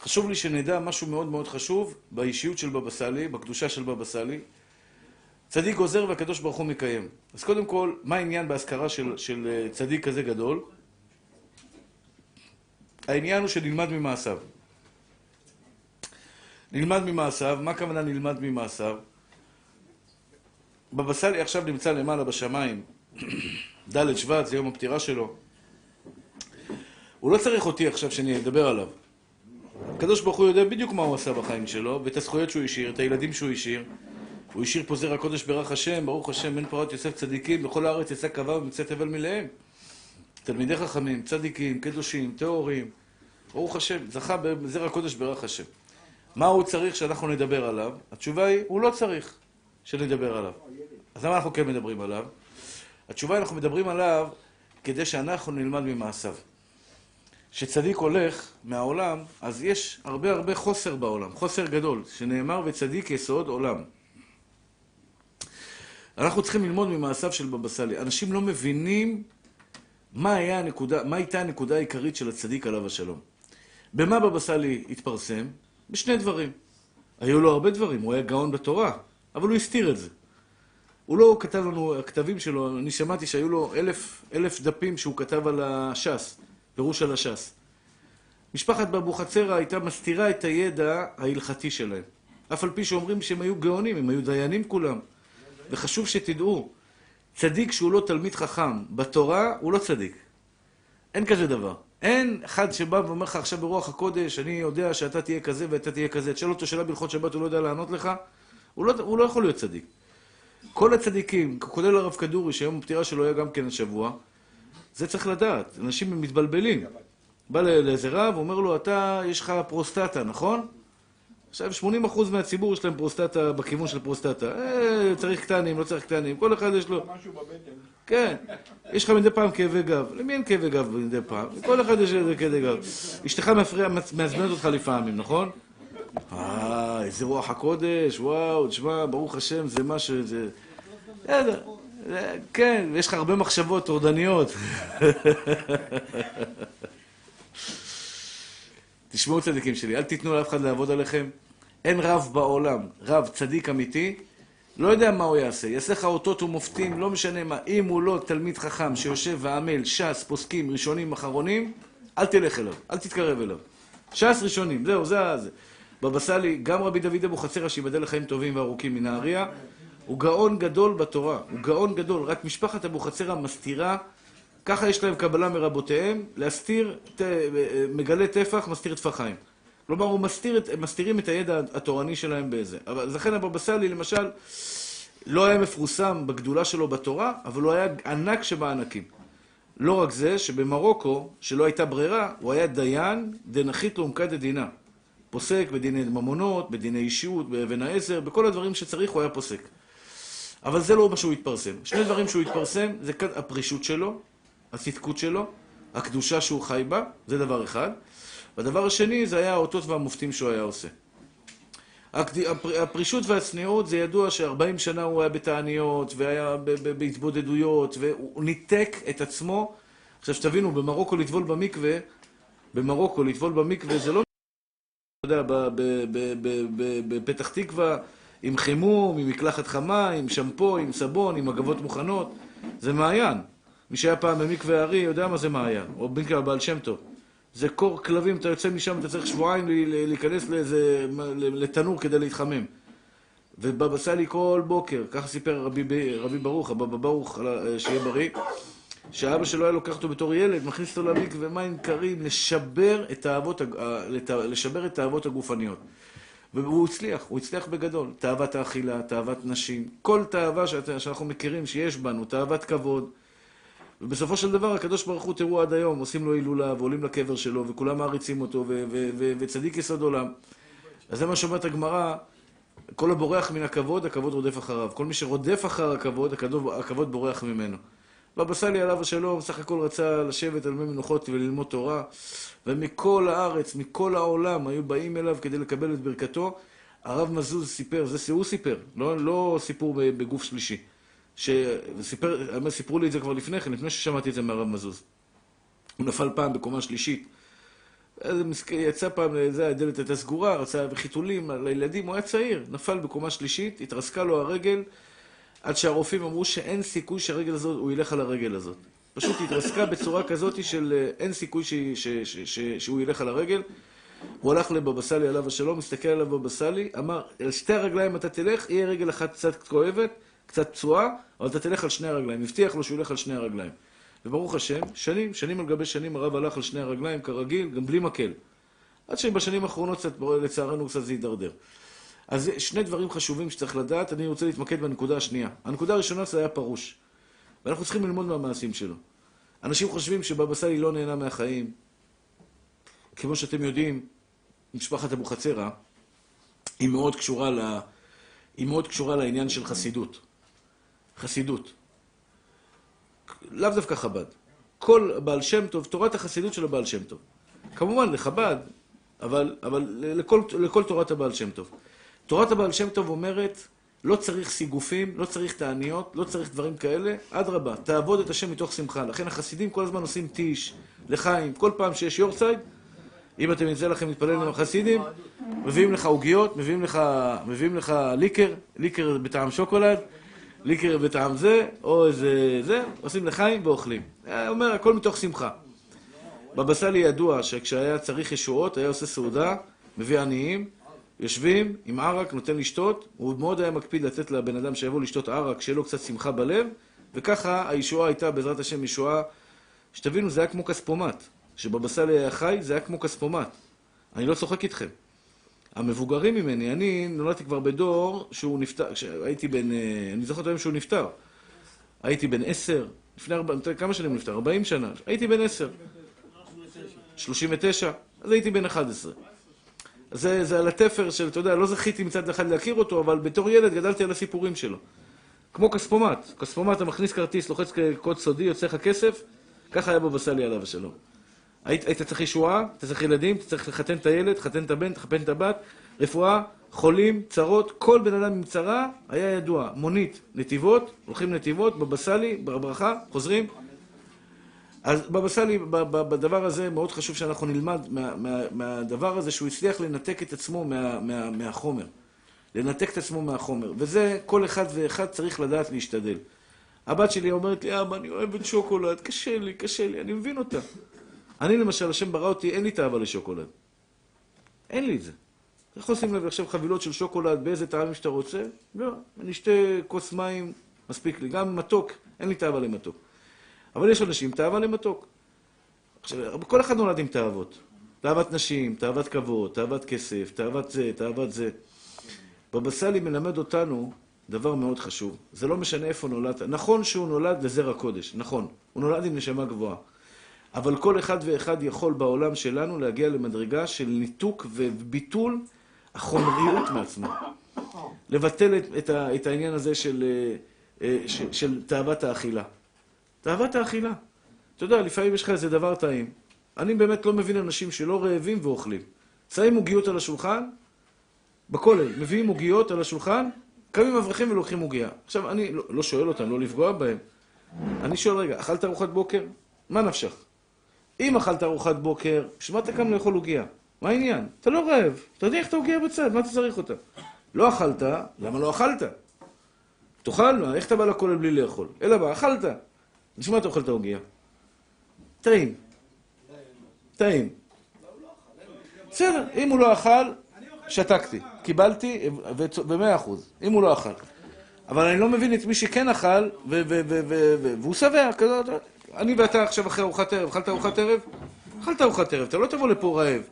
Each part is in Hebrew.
חשוב לי שנדע משהו מאוד מאוד חשוב באישיות של בבא סאלי, בקדושה של בבא סאלי. צדיק עוזר והקדוש ברוך הוא מקיים. אז קודם כל, מה העניין בהשכרה של, של אה, צדיק כזה גדול? העניין הוא שנלמד ממעשיו. נלמד ממעשיו, מה הכוונה נלמד ממעשיו? בבא סאלי עכשיו נמצא למעלה בשמיים, ד' שבט, זה יום הפטירה שלו. הוא לא צריך אותי עכשיו שאני אדבר עליו. הקדוש ברוך הוא יודע בדיוק מה הוא עשה בחיים שלו, ואת הזכויות שהוא השאיר, את הילדים שהוא השאיר. הוא השאיר פה זרע קודש ברך השם, ברוך השם, בן פרות יוסף צדיקים, בכל הארץ יצא קבע ומצא תבל מלאם. תלמידי חכמים, צדיקים, קדושים, טהורים. ברוך השם, זכה בזרע קודש ברך השם. מה הוא צריך שאנחנו נדבר עליו? התשובה היא, הוא לא צריך שנדבר עליו. אז למה אנחנו כן מדברים עליו? התשובה, אנחנו מדברים עליו כדי שאנחנו נלמד ממעשיו. כשצדיק הולך מהעולם, אז יש הרבה הרבה חוסר בעולם, חוסר גדול, שנאמר וצדיק יסוד עולם. אנחנו צריכים ללמוד ממעשיו של בבא סאלי. אנשים לא מבינים מה, הנקודה, מה הייתה הנקודה העיקרית של הצדיק עליו השלום. במה בבא סאלי התפרסם? בשני דברים. היו לו הרבה דברים, הוא היה גאון בתורה, אבל הוא הסתיר את זה. הוא לא כתב לנו, הכתבים שלו, אני שמעתי שהיו לו אלף, אלף דפים שהוא כתב על הש"ס, פירוש על הש"ס. משפחת באבוחצירא הייתה מסתירה את הידע ההלכתי שלהם. אף על פי שאומרים שהם היו גאונים, הם היו דיינים כולם. וחשוב שתדעו, צדיק שהוא לא תלמיד חכם בתורה, הוא לא צדיק. אין כזה דבר. אין אחד שבא ואומר לך עכשיו ברוח הקודש, אני יודע שאתה תהיה כזה ואתה תהיה כזה. תשאל אותו שאלה בהלכות שבת, הוא לא יודע לענות לך, הוא לא, הוא לא יכול להיות צדיק. כל הצדיקים, כולל הרב כדורי, שהיום הפטירה שלו היה גם כן השבוע, זה צריך לדעת, אנשים מתבלבלים. בא לאיזה רב, אומר לו, אתה, יש לך פרוסטטה, נכון? עכשיו 80% מהציבור יש להם פרוסטטה בכיוון של פרוסטטה. אה, צריך קטנים, לא צריך קטנים, כל אחד יש לו... משהו בבטן. כן, יש לך מדי פעם כאבי גב. למי אין כאבי גב מדי פעם? לכל אחד יש כאבי גב. אשתך מפריע, מעצבנת אותך לפעמים, נכון? אה, איזה רוח הקודש, וואו, תשמע, ברוך השם, זה משהו, זה... בסדר, כן, ויש לך הרבה מחשבות טורדניות. תשמעו צדיקים שלי, אל תיתנו לאף אחד לעבוד עליכם. אין רב בעולם, רב צדיק אמיתי, לא יודע מה הוא יעשה. יעשה לך אותות ומופתים, לא משנה מה. אם הוא לא תלמיד חכם שיושב ועמל, ש"ס, פוסקים, ראשונים, אחרונים, אל תלך אליו, אל תתקרב אליו. ש"ס ראשונים, זהו, זה ה... בבא סאלי, גם רבי דוד אבוחצירא, שיבדל לחיים טובים וארוכים מנהריה, הוא גאון גדול בתורה, הוא גאון גדול, רק משפחת אבוחצירא מסתירה, ככה יש להם קבלה מרבותיהם, להסתיר, ת, מגלה טפח, מסתיר טפחיים. כלומר, הוא מסתיר את, הם מסתירים את הידע התורני שלהם בזה. אבל לכן הבבא סאלי, למשל, לא היה מפורסם בגדולה שלו בתורה, אבל הוא היה ענק שבענקים. לא רק זה, שבמרוקו, שלא הייתה ברירה, הוא היה דיין דנחית לעומקא דדינה. פוסק בדיני ממונות, בדיני אישיות, באבן העזר, בכל הדברים שצריך הוא היה פוסק. אבל זה לא מה שהוא התפרסם. שני דברים שהוא התפרסם, זה כאן הפרישות שלו, הצדקות שלו, הקדושה שהוא חי בה, זה דבר אחד. והדבר השני, זה היה האותות והמופתים שהוא היה עושה. הפרישות והצניעות, זה ידוע ש-40 שנה הוא היה בתעניות, והיה בהתבודדויות, והוא ניתק את עצמו. עכשיו שתבינו, במרוקו לטבול במקווה, במרוקו לטבול במקווה זה לא, אתה יודע, בפתח תקווה, עם חימום, עם מקלחת חמה, עם שמפו, עם סבון, עם מגבות מוכנות. זה מעיין. מי שהיה פעם במקווה הארי יודע מה זה מעיין, או במקווה הבעל שם טוב. זה קור כלבים, אתה יוצא משם, אתה צריך שבועיים להיכנס לאיזה, לתנור כדי להתחמם. ובבא סאלי כל בוקר, ככה סיפר רבי, רבי ברוך, הבבא ברוך, שיהיה בריא, שאבא שלו היה לוקח אותו בתור ילד, מכניס אותו למקווה מים קרים, לשבר את האהבות, לשבר את האהבות הגופניות. והוא הצליח, הוא הצליח בגדול. תאוות האכילה, תאוות נשים, כל תאווה שאנחנו מכירים שיש בנו, תאוות כבוד. ובסופו של דבר, הקדוש ברוך הוא, תראו עד היום, עושים לו הילולה, ועולים לקבר שלו, וכולם מעריצים אותו, וצדיק יסוד עולם. אז זה מה שאומרת הגמרא, כל הבורח מן הכבוד, הכבוד רודף אחריו. כל מי שרודף אחר הכבוד, הכבוד בורח ממנו. בבא סאלי עליו השלום, סך הכל רצה לשבת על מי מנוחות וללמוד תורה, ומכל הארץ, מכל העולם, היו באים אליו כדי לקבל את ברכתו. הרב מזוז סיפר, זה הוא סיפר, לא, לא סיפור בגוף שלישי. שסיפר, סיפרו לי את זה כבר לפני כן, לפני ששמעתי את זה מהרב מזוז. הוא נפל פעם בקומה שלישית. יצא פעם, זה, הדלת הייתה סגורה, רצה חיתולים לילדים, הוא היה צעיר, נפל בקומה שלישית, התרסקה לו הרגל, עד שהרופאים אמרו שאין סיכוי שהרגל הזאת, הוא ילך על הרגל הזאת. פשוט התרסקה בצורה כזאת של אה, אין סיכוי ש... ש... ש... ש... שהוא ילך על הרגל. הוא הלך לבבא סאלי עליו השלום, מסתכל עליו בבא סאלי, אמר, על שתי הרגליים אתה תלך, יהיה רגל אחת קצת כואבת, קצת פצועה, אבל אתה תלך על שני הרגליים. הבטיח לו שהוא ילך על שני הרגליים. וברוך השם, שנים, שנים על גבי שנים הרב הלך על שני הרגליים כרגיל, גם בלי מקל. עד שבשנים האחרונות לצערנו קצת זה יידרדר. אז שני דברים חשובים שצריך לדעת, אני רוצה להתמקד בנקודה השנייה. הנקודה הראשונה זה היה פרוש. ואנחנו צריכים ללמוד מהמעשים שלו. אנשים חושבים שבבא סאלי לא נהנה מהחיים. כמו שאתם יודעים, משפחת אבוחצירא היא מאוד קשורה, ל... היא מאוד קשורה לעניין של חסידות. חסידות. לאו דווקא חב"ד. כל בעל שם טוב, תורת החסידות של הבעל שם טוב. כמובן לחב"ד, אבל, אבל לכל, לכל תורת הבעל שם טוב. תורת הבעל שם טוב אומרת, לא צריך סיגופים, לא צריך תעניות, לא צריך דברים כאלה, אדרבה, תעבוד את השם מתוך שמחה. לכן החסידים כל הזמן עושים טיש, לחיים, כל פעם שיש יורצייד, אם אתם יצא לכם להתפלל עם החסידים, מביאים לך עוגיות, מביאים לך, מביאים לך ליקר, ליקר בטעם שוקולד, ליקר בטעם זה, או איזה זה, עושים לחיים ואוכלים. אומר, הכל מתוך שמחה. בבא סאלי ידוע שכשהיה צריך ישועות, היה עושה סעודה, מביא עניים, יושבים עם ערק, נותן לשתות, הוא מאוד היה מקפיד לתת לבן אדם שיבוא לשתות ערק, שיהיה לו קצת שמחה בלב, וככה הישועה הייתה בעזרת השם ישועה, שתבינו, זה היה כמו כספומט. כשבבא סאלי היה חי, זה היה כמו כספומט. אני לא צוחק איתכם. המבוגרים ממני, אני נולדתי כבר בדור שהוא נפטר, כשהייתי בן, אה, אני זוכר את היום שהוא נפטר. הייתי בן עשר, לפני ארבע, כמה שנים נפטר? ארבעים שנה. הייתי בן עשר. שלושים ותשע, אז הייתי בן אחד עשרה. זה, זה על התפר של, אתה יודע, לא זכיתי מצד אחד להכיר אותו, אבל בתור ילד גדלתי על הסיפורים שלו. כמו כספומט. כספומט, אתה מכניס כרטיס, לוחץ קוד סודי, יוצא לך כסף, ככה היה בבא סאלי עליו השלום. היית, היית צריך ישועה, אתה צריך ילדים, אתה צריך לחתן את הילד, לחתן את הבן, לחתן את הבת, רפואה, חולים, צרות, כל בן אדם עם צרה היה ידוע. מונית, נתיבות, הולכים נתיבות, בבא סאלי, ברכה, חוזרים. אז בבא סאלי, בדבר הזה מאוד חשוב שאנחנו נלמד מה, מה, מהדבר הזה שהוא הצליח לנתק את עצמו מה, מה, מהחומר. לנתק את עצמו מהחומר. וזה, כל אחד ואחד צריך לדעת להשתדל. הבת שלי אומרת לי, אבא, אני אוהבת שוקולד, קשה לי, קשה לי, אני מבין אותה. אני למשל, השם ברא אותי, אין לי תאווה לשוקולד. אין לי את זה. אתה יכול לשים לב עכשיו חבילות של שוקולד באיזה טעמים שאתה רוצה? לא, אני אשתה כוס מים, מספיק לי. גם מתוק, אין לי תאווה למתוק. אבל יש אנשים תאווה למתוק. עכשיו, כל אחד נולד עם תאוות. תאוות נשים, תאוות כבוד, תאוות כסף, תאוות זה, תאוות זה. בבא סאלי מלמד אותנו דבר מאוד חשוב. זה לא משנה איפה נולדת. נכון שהוא נולד לזרע קודש, נכון. הוא נולד עם נשמה גבוהה. אבל כל אחד ואחד יכול בעולם שלנו להגיע למדרגה של ניתוק וביטול החומריות מעצמו. לבטל את, את, את העניין הזה של, אה, אה, של, של תאוות האכילה. תאוות האכילה. אתה יודע, לפעמים יש לך איזה דבר טעים. אני באמת לא מבין אנשים שלא רעבים ואוכלים. שמים עוגיות על השולחן, בכולל, מביאים עוגיות על השולחן, קמים אברכים ולוקחים עוגיה. עכשיו, אני לא, לא שואל אותם, לא לפגוע בהם. אני שואל, רגע, אכלת ארוחת בוקר? מה נפשך? אם אכלת ארוחת בוקר, בשביל מה אתה קם לאכול עוגיה? מה העניין? אתה לא רעב, אתה יודע איך אתה עוגיה בצד, מה אתה צריך אותה? לא אכלת, למה לא אכלת? תאכל? איך אתה בא לכולל בלי לאכול? אלא מה, אכלת. בשביל מה אתה אוכל את העוגיה? טעים. טעים. בסדר, אם הוא לא אכל, שתקתי. קיבלתי, במאה אחוז. אם הוא לא אכל. אבל אני לא מבין את מי שכן אכל, והוא שבע, כזה, אני ואתה עכשיו אחרי ארוחת ערב, אכלת ארוחת ערב? אכלת ארוחת ערב, אתה לא תבוא לפה רעב.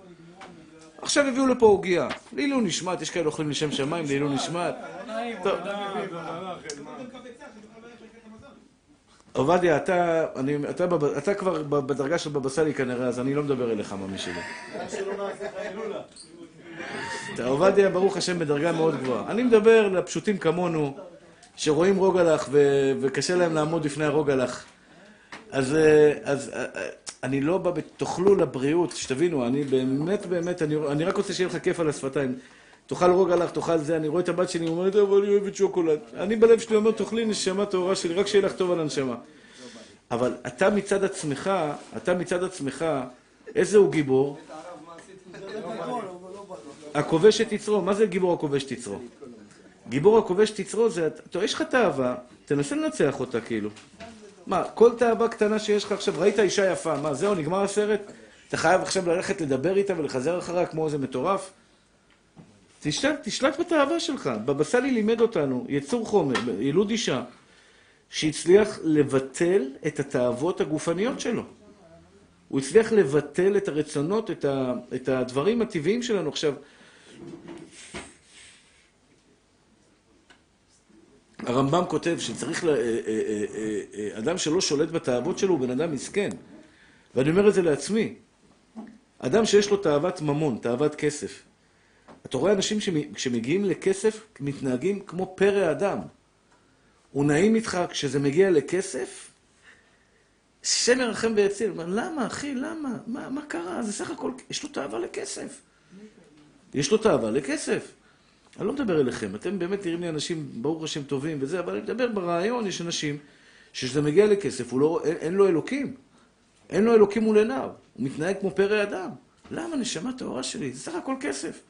עכשיו הביאו לפה עוגיה. לעילוי נשמט, יש כאלה אוכלים לשם שמיים, לעילוי נשמט. עובדיה, אתה, אני, אתה, אתה כבר בדרגה של בבא סאלי כנראה, אז אני לא מדבר אליך, ממי שלי. עובדיה, ברוך השם, בדרגה מאוד גבוהה. אני מדבר לפשוטים כמונו, שרואים רוגלח וקשה להם לעמוד בפני הרוגלח. אז, אה, אז אה, אה, אני לא בא בתאכלו לבריאות, שתבינו, אני באמת באמת, אני, אני רק רוצה שיהיה לך כיף על השפתיים. תאכל רוג עליך, תאכל זה, אני רואה את הבת שלי, היא אומרת, אבל אני אוהבת שוקולד. אני בלב שלי אומר, תאכלי נשמה טהורה שלי, רק שיהיה לך טוב על הנשמה. אבל אתה מצד עצמך, אתה מצד עצמך, איזה הוא גיבור? הכובש את יצרו, מה זה גיבור הכובש את יצרו? גיבור הכובש את יצרו זה, אתה, יש לך תאווה, תנסה לנצח אותה כאילו. מה, כל תאווה קטנה שיש לך עכשיו, ראית אישה יפה, מה, זהו, נגמר הסרט? אתה חייב עכשיו ללכת לדבר איתה ולחזר אחריה כמו איזה מטורף? תשלט, תשלט בתאווה שלך. בבא סאלי לימד אותנו, יצור חומר, ילוד אישה, שהצליח לבטל את התאוות הגופניות שלו. הוא הצליח לבטל את הרצונות, את, ה, את הדברים הטבעיים שלנו. עכשיו, הרמב"ם כותב שצריך, לה, אה, אה, אה, אדם שלא שולט בתאוות שלו הוא בן אדם מסכן. ואני אומר את זה לעצמי. אדם שיש לו תאוות ממון, תאוות כסף. אתה רואה אנשים שמגיעים לכסף מתנהגים כמו פרא אדם. הוא נעים איתך כשזה מגיע לכסף, השם ירחם ויציל. למה, אחי, למה? מה, מה קרה? זה סך הכל, יש לו תאווה לכסף. יש לו תאווה לכסף. אני לא מדבר אליכם, אתם באמת נראים לי אנשים, ברוך השם, טובים וזה, אבל אני מדבר ברעיון, יש אנשים שכשזה מגיע לכסף, לא, אין, אין לו אלוקים. אין לו אלוקים מול עיניו. הוא מתנהג כמו פרא אדם. למה, נשמה טהורה שלי? זה סך הכל כסף.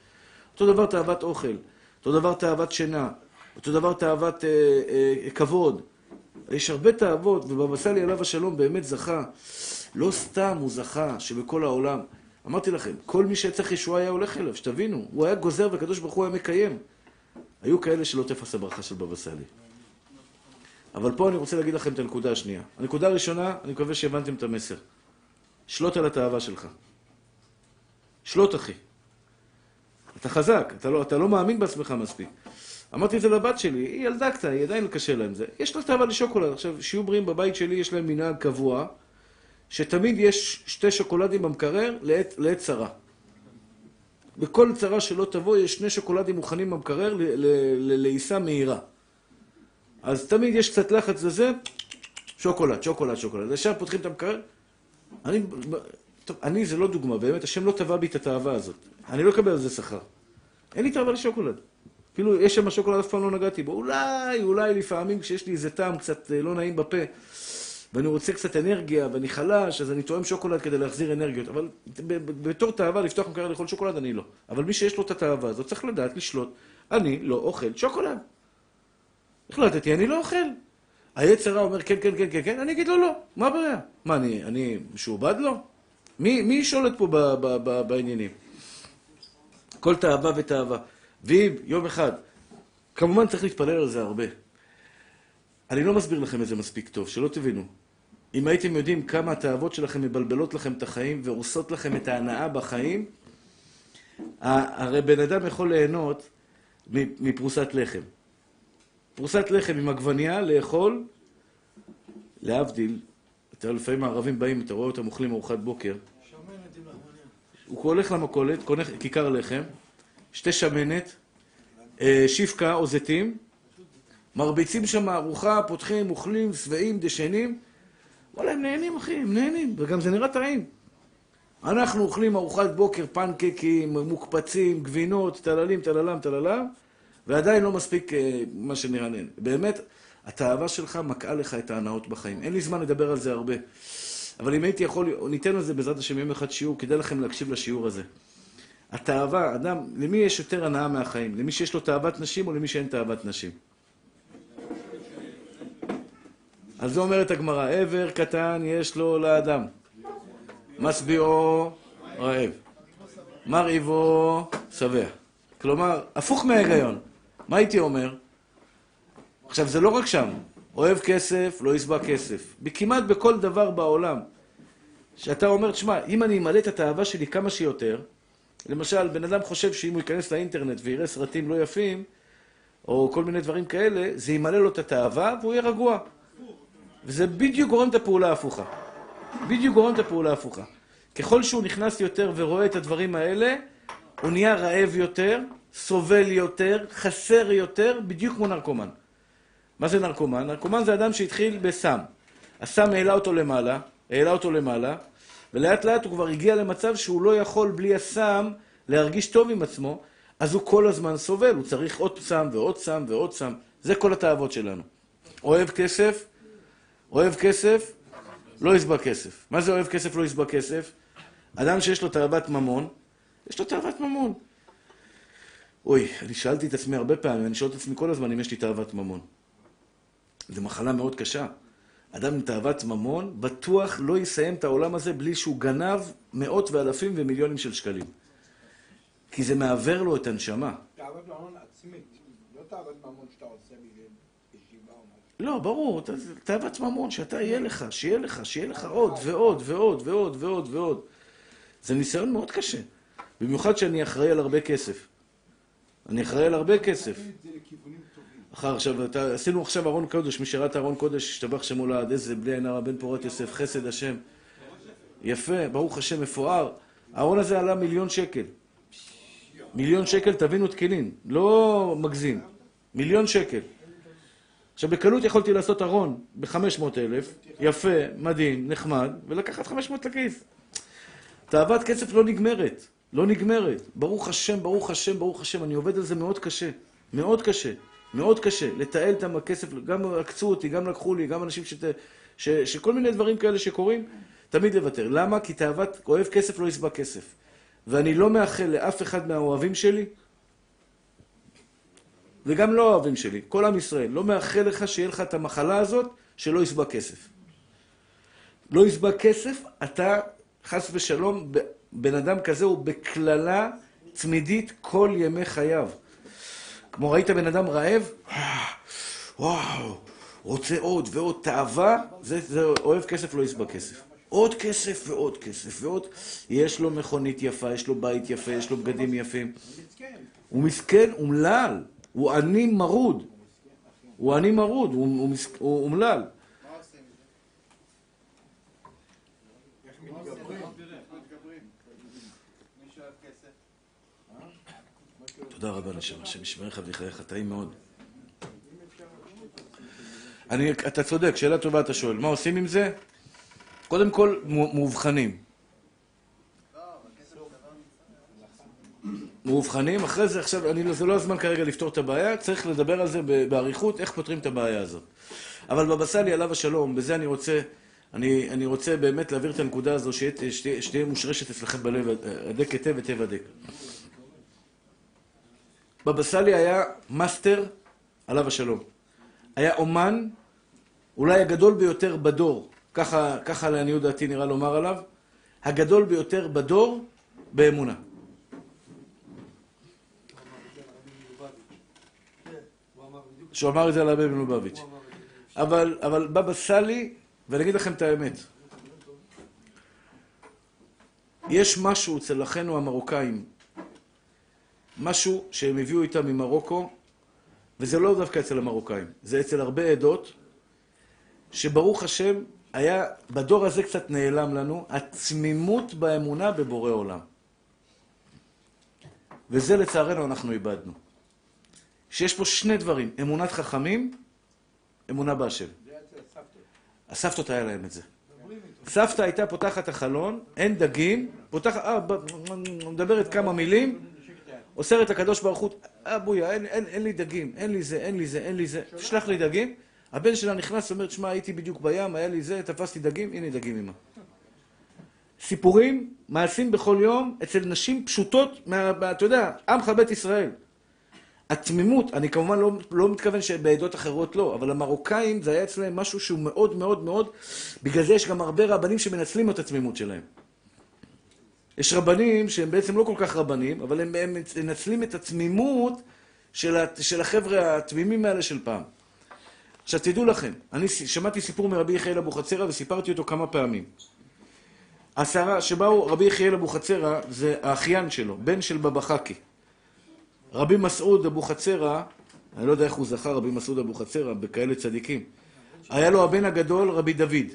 אותו דבר תאוות אוכל, אותו דבר תאוות שינה, אותו דבר תאוות אה, אה, כבוד. יש הרבה תאוות, ובבא סאלי עליו השלום באמת זכה. לא סתם הוא זכה שבכל העולם, אמרתי לכם, כל מי שצריך ישועה היה הולך אליו, שתבינו, הוא היה גוזר והקדוש ברוך הוא היה מקיים. היו כאלה שלא תפס הברכה של בבא סאלי. אבל פה אני רוצה להגיד לכם את הנקודה השנייה. הנקודה הראשונה, אני מקווה שהבנתם את המסר. שלוט על התאווה שלך. שלוט, אחי. אתה חזק, אתה לא, אתה לא מאמין בעצמך מספיק. אמרתי את זה לבת שלי, היא ילדה קטנה, היא עדיין קשה לה עם זה. יש לה תאווה לשוקולד. עכשיו, שיהיו בריאים בבית שלי, יש להם מנהג קבוע, שתמיד יש שתי שוקולדים במקרר לעת, לעת צרה. בכל צרה שלא תבוא, יש שני שוקולדים מוכנים במקרר לעיסה מהירה. אז תמיד יש קצת לחץ לזה, שוקולד, שוקולד, שוקולד. ישר פותחים את המקרר. אני, טוב, אני זה לא דוגמה, באמת, השם לא טבע בי את התאווה הזאת. אני לא אקבל על זה שכר. אין לי תאווה לשוקולד. אפילו יש שם שוקולד, אף פעם לא נגעתי בו. אולי, אולי לפעמים כשיש לי איזה טעם קצת אה, לא נעים בפה, ואני רוצה קצת אנרגיה, ואני חלש, אז אני טועם שוקולד כדי להחזיר אנרגיות. אבל בתור תאווה לפתוח מקרר לאכול שוקולד, אני לא. אבל מי שיש לו את התאווה הזאת צריך לדעת לשלוט. אני לא אוכל שוקולד. החלטתי, אני לא אוכל. היצר אומר כן, כן, כן, כן, כן, אני אגיד לו לא. מה הבעיה? מה, אני, אני משועבד לו? מי, מי שולט פה ב, ב, ב, בעניינים? כל תאווה ותאווה. ואם יום אחד, כמובן צריך להתפלל על זה הרבה. אני לא מסביר לכם את זה מספיק טוב, שלא תבינו. אם הייתם יודעים כמה התאוות שלכם מבלבלות לכם את החיים והורסות לכם את ההנאה בחיים, הרי בן אדם יכול ליהנות מפרוסת לחם. פרוסת לחם עם עגבנייה, לאכול, להבדיל, אתה לפעמים הערבים באים, אתה רואה אותם אוכלים ארוחת בוקר. הוא הולך למכולת, קונה כיכר לחם, שתי שמנת, אה, שיפקה או זיתים, מרביצים שם ארוחה, פותחים, אוכלים, שבעים, דשנים. וואלה, הם נהנים, אחי, הם נהנים, וגם זה נראה טעים. אנחנו אוכלים ארוחת בוקר, פנקקים, מוקפצים, גבינות, טללים, טללם, טללם, ועדיין לא מספיק אה, מה שנרענן. באמת, התאווה שלך מקעה לך את ההנאות בחיים. אין לי זמן לדבר על זה הרבה. אבל אם הייתי יכול, ניתן על זה בעזרת השם יום אחד שיעור, כדאי לכם להקשיב לשיעור הזה. התאווה, אדם, למי יש יותר הנאה מהחיים? למי שיש לו תאוות נשים או למי שאין תאוות נשים? אז זה אומרת הגמרא, עבר קטן יש לו לאדם. משביעו רעב. מרעיבו שבע. כלומר, הפוך מההיגיון. מה הייתי אומר? עכשיו, זה לא רק שם. אוהב כסף, לא ישבע כסף. כמעט בכל דבר בעולם. שאתה אומר, תשמע, אם אני אמלא את התאווה שלי כמה שיותר, למשל, בן אדם חושב שאם הוא ייכנס לאינטרנט ויראה סרטים לא יפים, או כל מיני דברים כאלה, זה ימלא לו את התאווה והוא יהיה רגוע. וזה בדיוק גורם את הפעולה ההפוכה. בדיוק גורם את הפעולה ההפוכה. ככל שהוא נכנס יותר ורואה את הדברים האלה, הוא נהיה רעב יותר, סובל יותר, חסר יותר, בדיוק כמו נרקומן. מה זה נרקומן? נרקומן זה אדם שהתחיל בסם. הסם העלה אותו למעלה, העלה אותו למעלה, ולאט לאט הוא כבר הגיע למצב שהוא לא יכול בלי הסם להרגיש טוב עם עצמו, אז הוא כל הזמן סובל, הוא צריך עוד סם ועוד סם ועוד סם. זה כל התאוות שלנו. אוהב כסף, אוהב כסף, לא יסבע כסף. מה זה אוהב כסף, לא יסבע כסף? אדם שיש לו תאוות ממון, יש לו תאוות ממון. אוי, אני שאלתי את עצמי הרבה פעמים, אני שואל את עצמי כל הזמן אם יש לי תאוות ממון. זו מחלה מאוד קשה. אדם עם תאוות ממון בטוח לא יסיים את העולם הזה בלי שהוא גנב מאות ואלפים ומיליונים של שקלים. כי זה מעוור לו את הנשמה. תאוות ממון עצמית, לא תאוות ממון שאתה עושה בגלל ישיבה או משהו. לא, ברור, תאוות ממון, שאתה יהיה לך, שיהיה לך, שיהיה לך עוד ועוד ועוד ועוד ועוד ועוד. זה ניסיון מאוד קשה. במיוחד שאני אחראי על הרבה כסף. אני אחראי על הרבה כסף. אחר עכשיו, אתה, עשינו עכשיו ארון קודש, מי שראה את הארון קודש, השתבח שמו לעד, איזה בלי עין הרע, בן פורת יוסף, חסד השם. יפה, ברוך השם, מפואר. הארון הזה עלה מיליון שקל. מיליון שקל, תבינו תקינין, לא מגזים. מיליון שקל. עכשיו, בקלות יכולתי לעשות ארון ב-500 אלף, יפה, מדהים, נחמד, ולקחת 500 לכיס. תאוות כסף לא נגמרת, לא נגמרת. ברוך השם, ברוך השם, ברוך השם, אני עובד על זה מאוד קשה, מאוד קשה, מאוד קשה. לתעל את הכסף, גם עקצו אותי, גם לקחו לי, גם אנשים שת... ש... שכל מיני דברים כאלה שקורים, תמיד לוותר. למה? כי תאוות אוהב כסף לא יסבע כסף. ואני לא מאחל לאף אחד מהאוהבים שלי, וגם לא האוהבים שלי, כל עם ישראל, לא מאחל לך שיהיה לך את המחלה הזאת שלא יסבע כסף. לא יסבע כסף, אתה חס ושלום, בן אדם כזה הוא בקללה צמידית כל ימי חייו. כמו ראית בן אדם רעב, וואו, רוצה עוד ועוד תאווה, זה, זה אוהב כסף לא יסבע כסף. עוד כסף ועוד כסף ועוד, יש לו מכונית יפה, יש לו בית יפה, יש לו בגדים יפים. הוא מסכן, אומלל, הוא עני מרוד. הוא עני מרוד, הוא אומלל. תודה רבה נשמה, השם ישמרך ויחייך, טעים מאוד. אני, אתה צודק, שאלה טובה אתה שואל. מה עושים עם זה? קודם כל, מאובחנים. מאובחנים, אחרי זה עכשיו, אני, זה לא הזמן כרגע לפתור את הבעיה, צריך לדבר על זה באריכות, איך פותרים את הבעיה הזאת. אבל בבא סאלי עליו השלום, בזה אני רוצה, אני, אני רוצה באמת להעביר את הנקודה הזו, שתהיה מושרשת אצלכם בלב, הדק היטב היטב הדק. בבא סאלי היה מאסטר, עליו השלום. היה אומן, אולי הגדול ביותר בדור, ככה, ככה לעניות דעתי נראה לומר עליו, הגדול ביותר בדור באמונה. שהוא אמר את זה על הרבי מלובביץ'. אבל, אבל בבא סאלי, ואני אגיד לכם את האמת, יש משהו אצל אחינו המרוקאים, משהו שהם הביאו איתם ממרוקו, וזה לא דווקא אצל המרוקאים, זה אצל הרבה עדות, שברוך השם, היה, בדור הזה קצת נעלם לנו, התמימות באמונה בבורא עולם. וזה לצערנו אנחנו איבדנו. שיש פה שני דברים, אמונת חכמים, אמונה בהשם. הסבתות. היה להם את זה. סבתא הייתה פותחת החלון, אין דגים, פותחת, אה, מדברת כמה מילים, אוסרת הקדוש ברוך הוא, אה בויה, אין, אין, אין לי דגים, אין לי זה, אין לי זה, אין לי זה, תשלח לי דגים. הבן שלה נכנס, אומר, שמע, הייתי בדיוק בים, היה לי זה, תפסתי דגים, הנה דגים אמא. סיפורים, מעשים בכל יום, אצל נשים פשוטות, מה, מה, אתה יודע, עמך בית ישראל. התמימות, אני כמובן לא, לא מתכוון שבעדות אחרות לא, אבל המרוקאים זה היה אצלם משהו שהוא מאוד מאוד מאוד, בגלל זה יש גם הרבה רבנים שמנצלים את התמימות שלהם. יש רבנים שהם בעצם לא כל כך רבנים, אבל הם, מנצלים את התמימות של, ה, של החבר'ה התמימים האלה של פעם. עכשיו תדעו לכם, אני שמעתי סיפור מרבי יחיאל אבוחצירא וסיפרתי אותו כמה פעמים. עשרה שבאו, רבי יחיאל אבוחצירא זה האחיין שלו, בן של בבא חכי. רבי מסעוד אבוחצירא, אני לא יודע איך הוא זכה, רבי מסעוד אבוחצירא, בכאלה צדיקים. היה לו הבן הגדול, רבי דוד.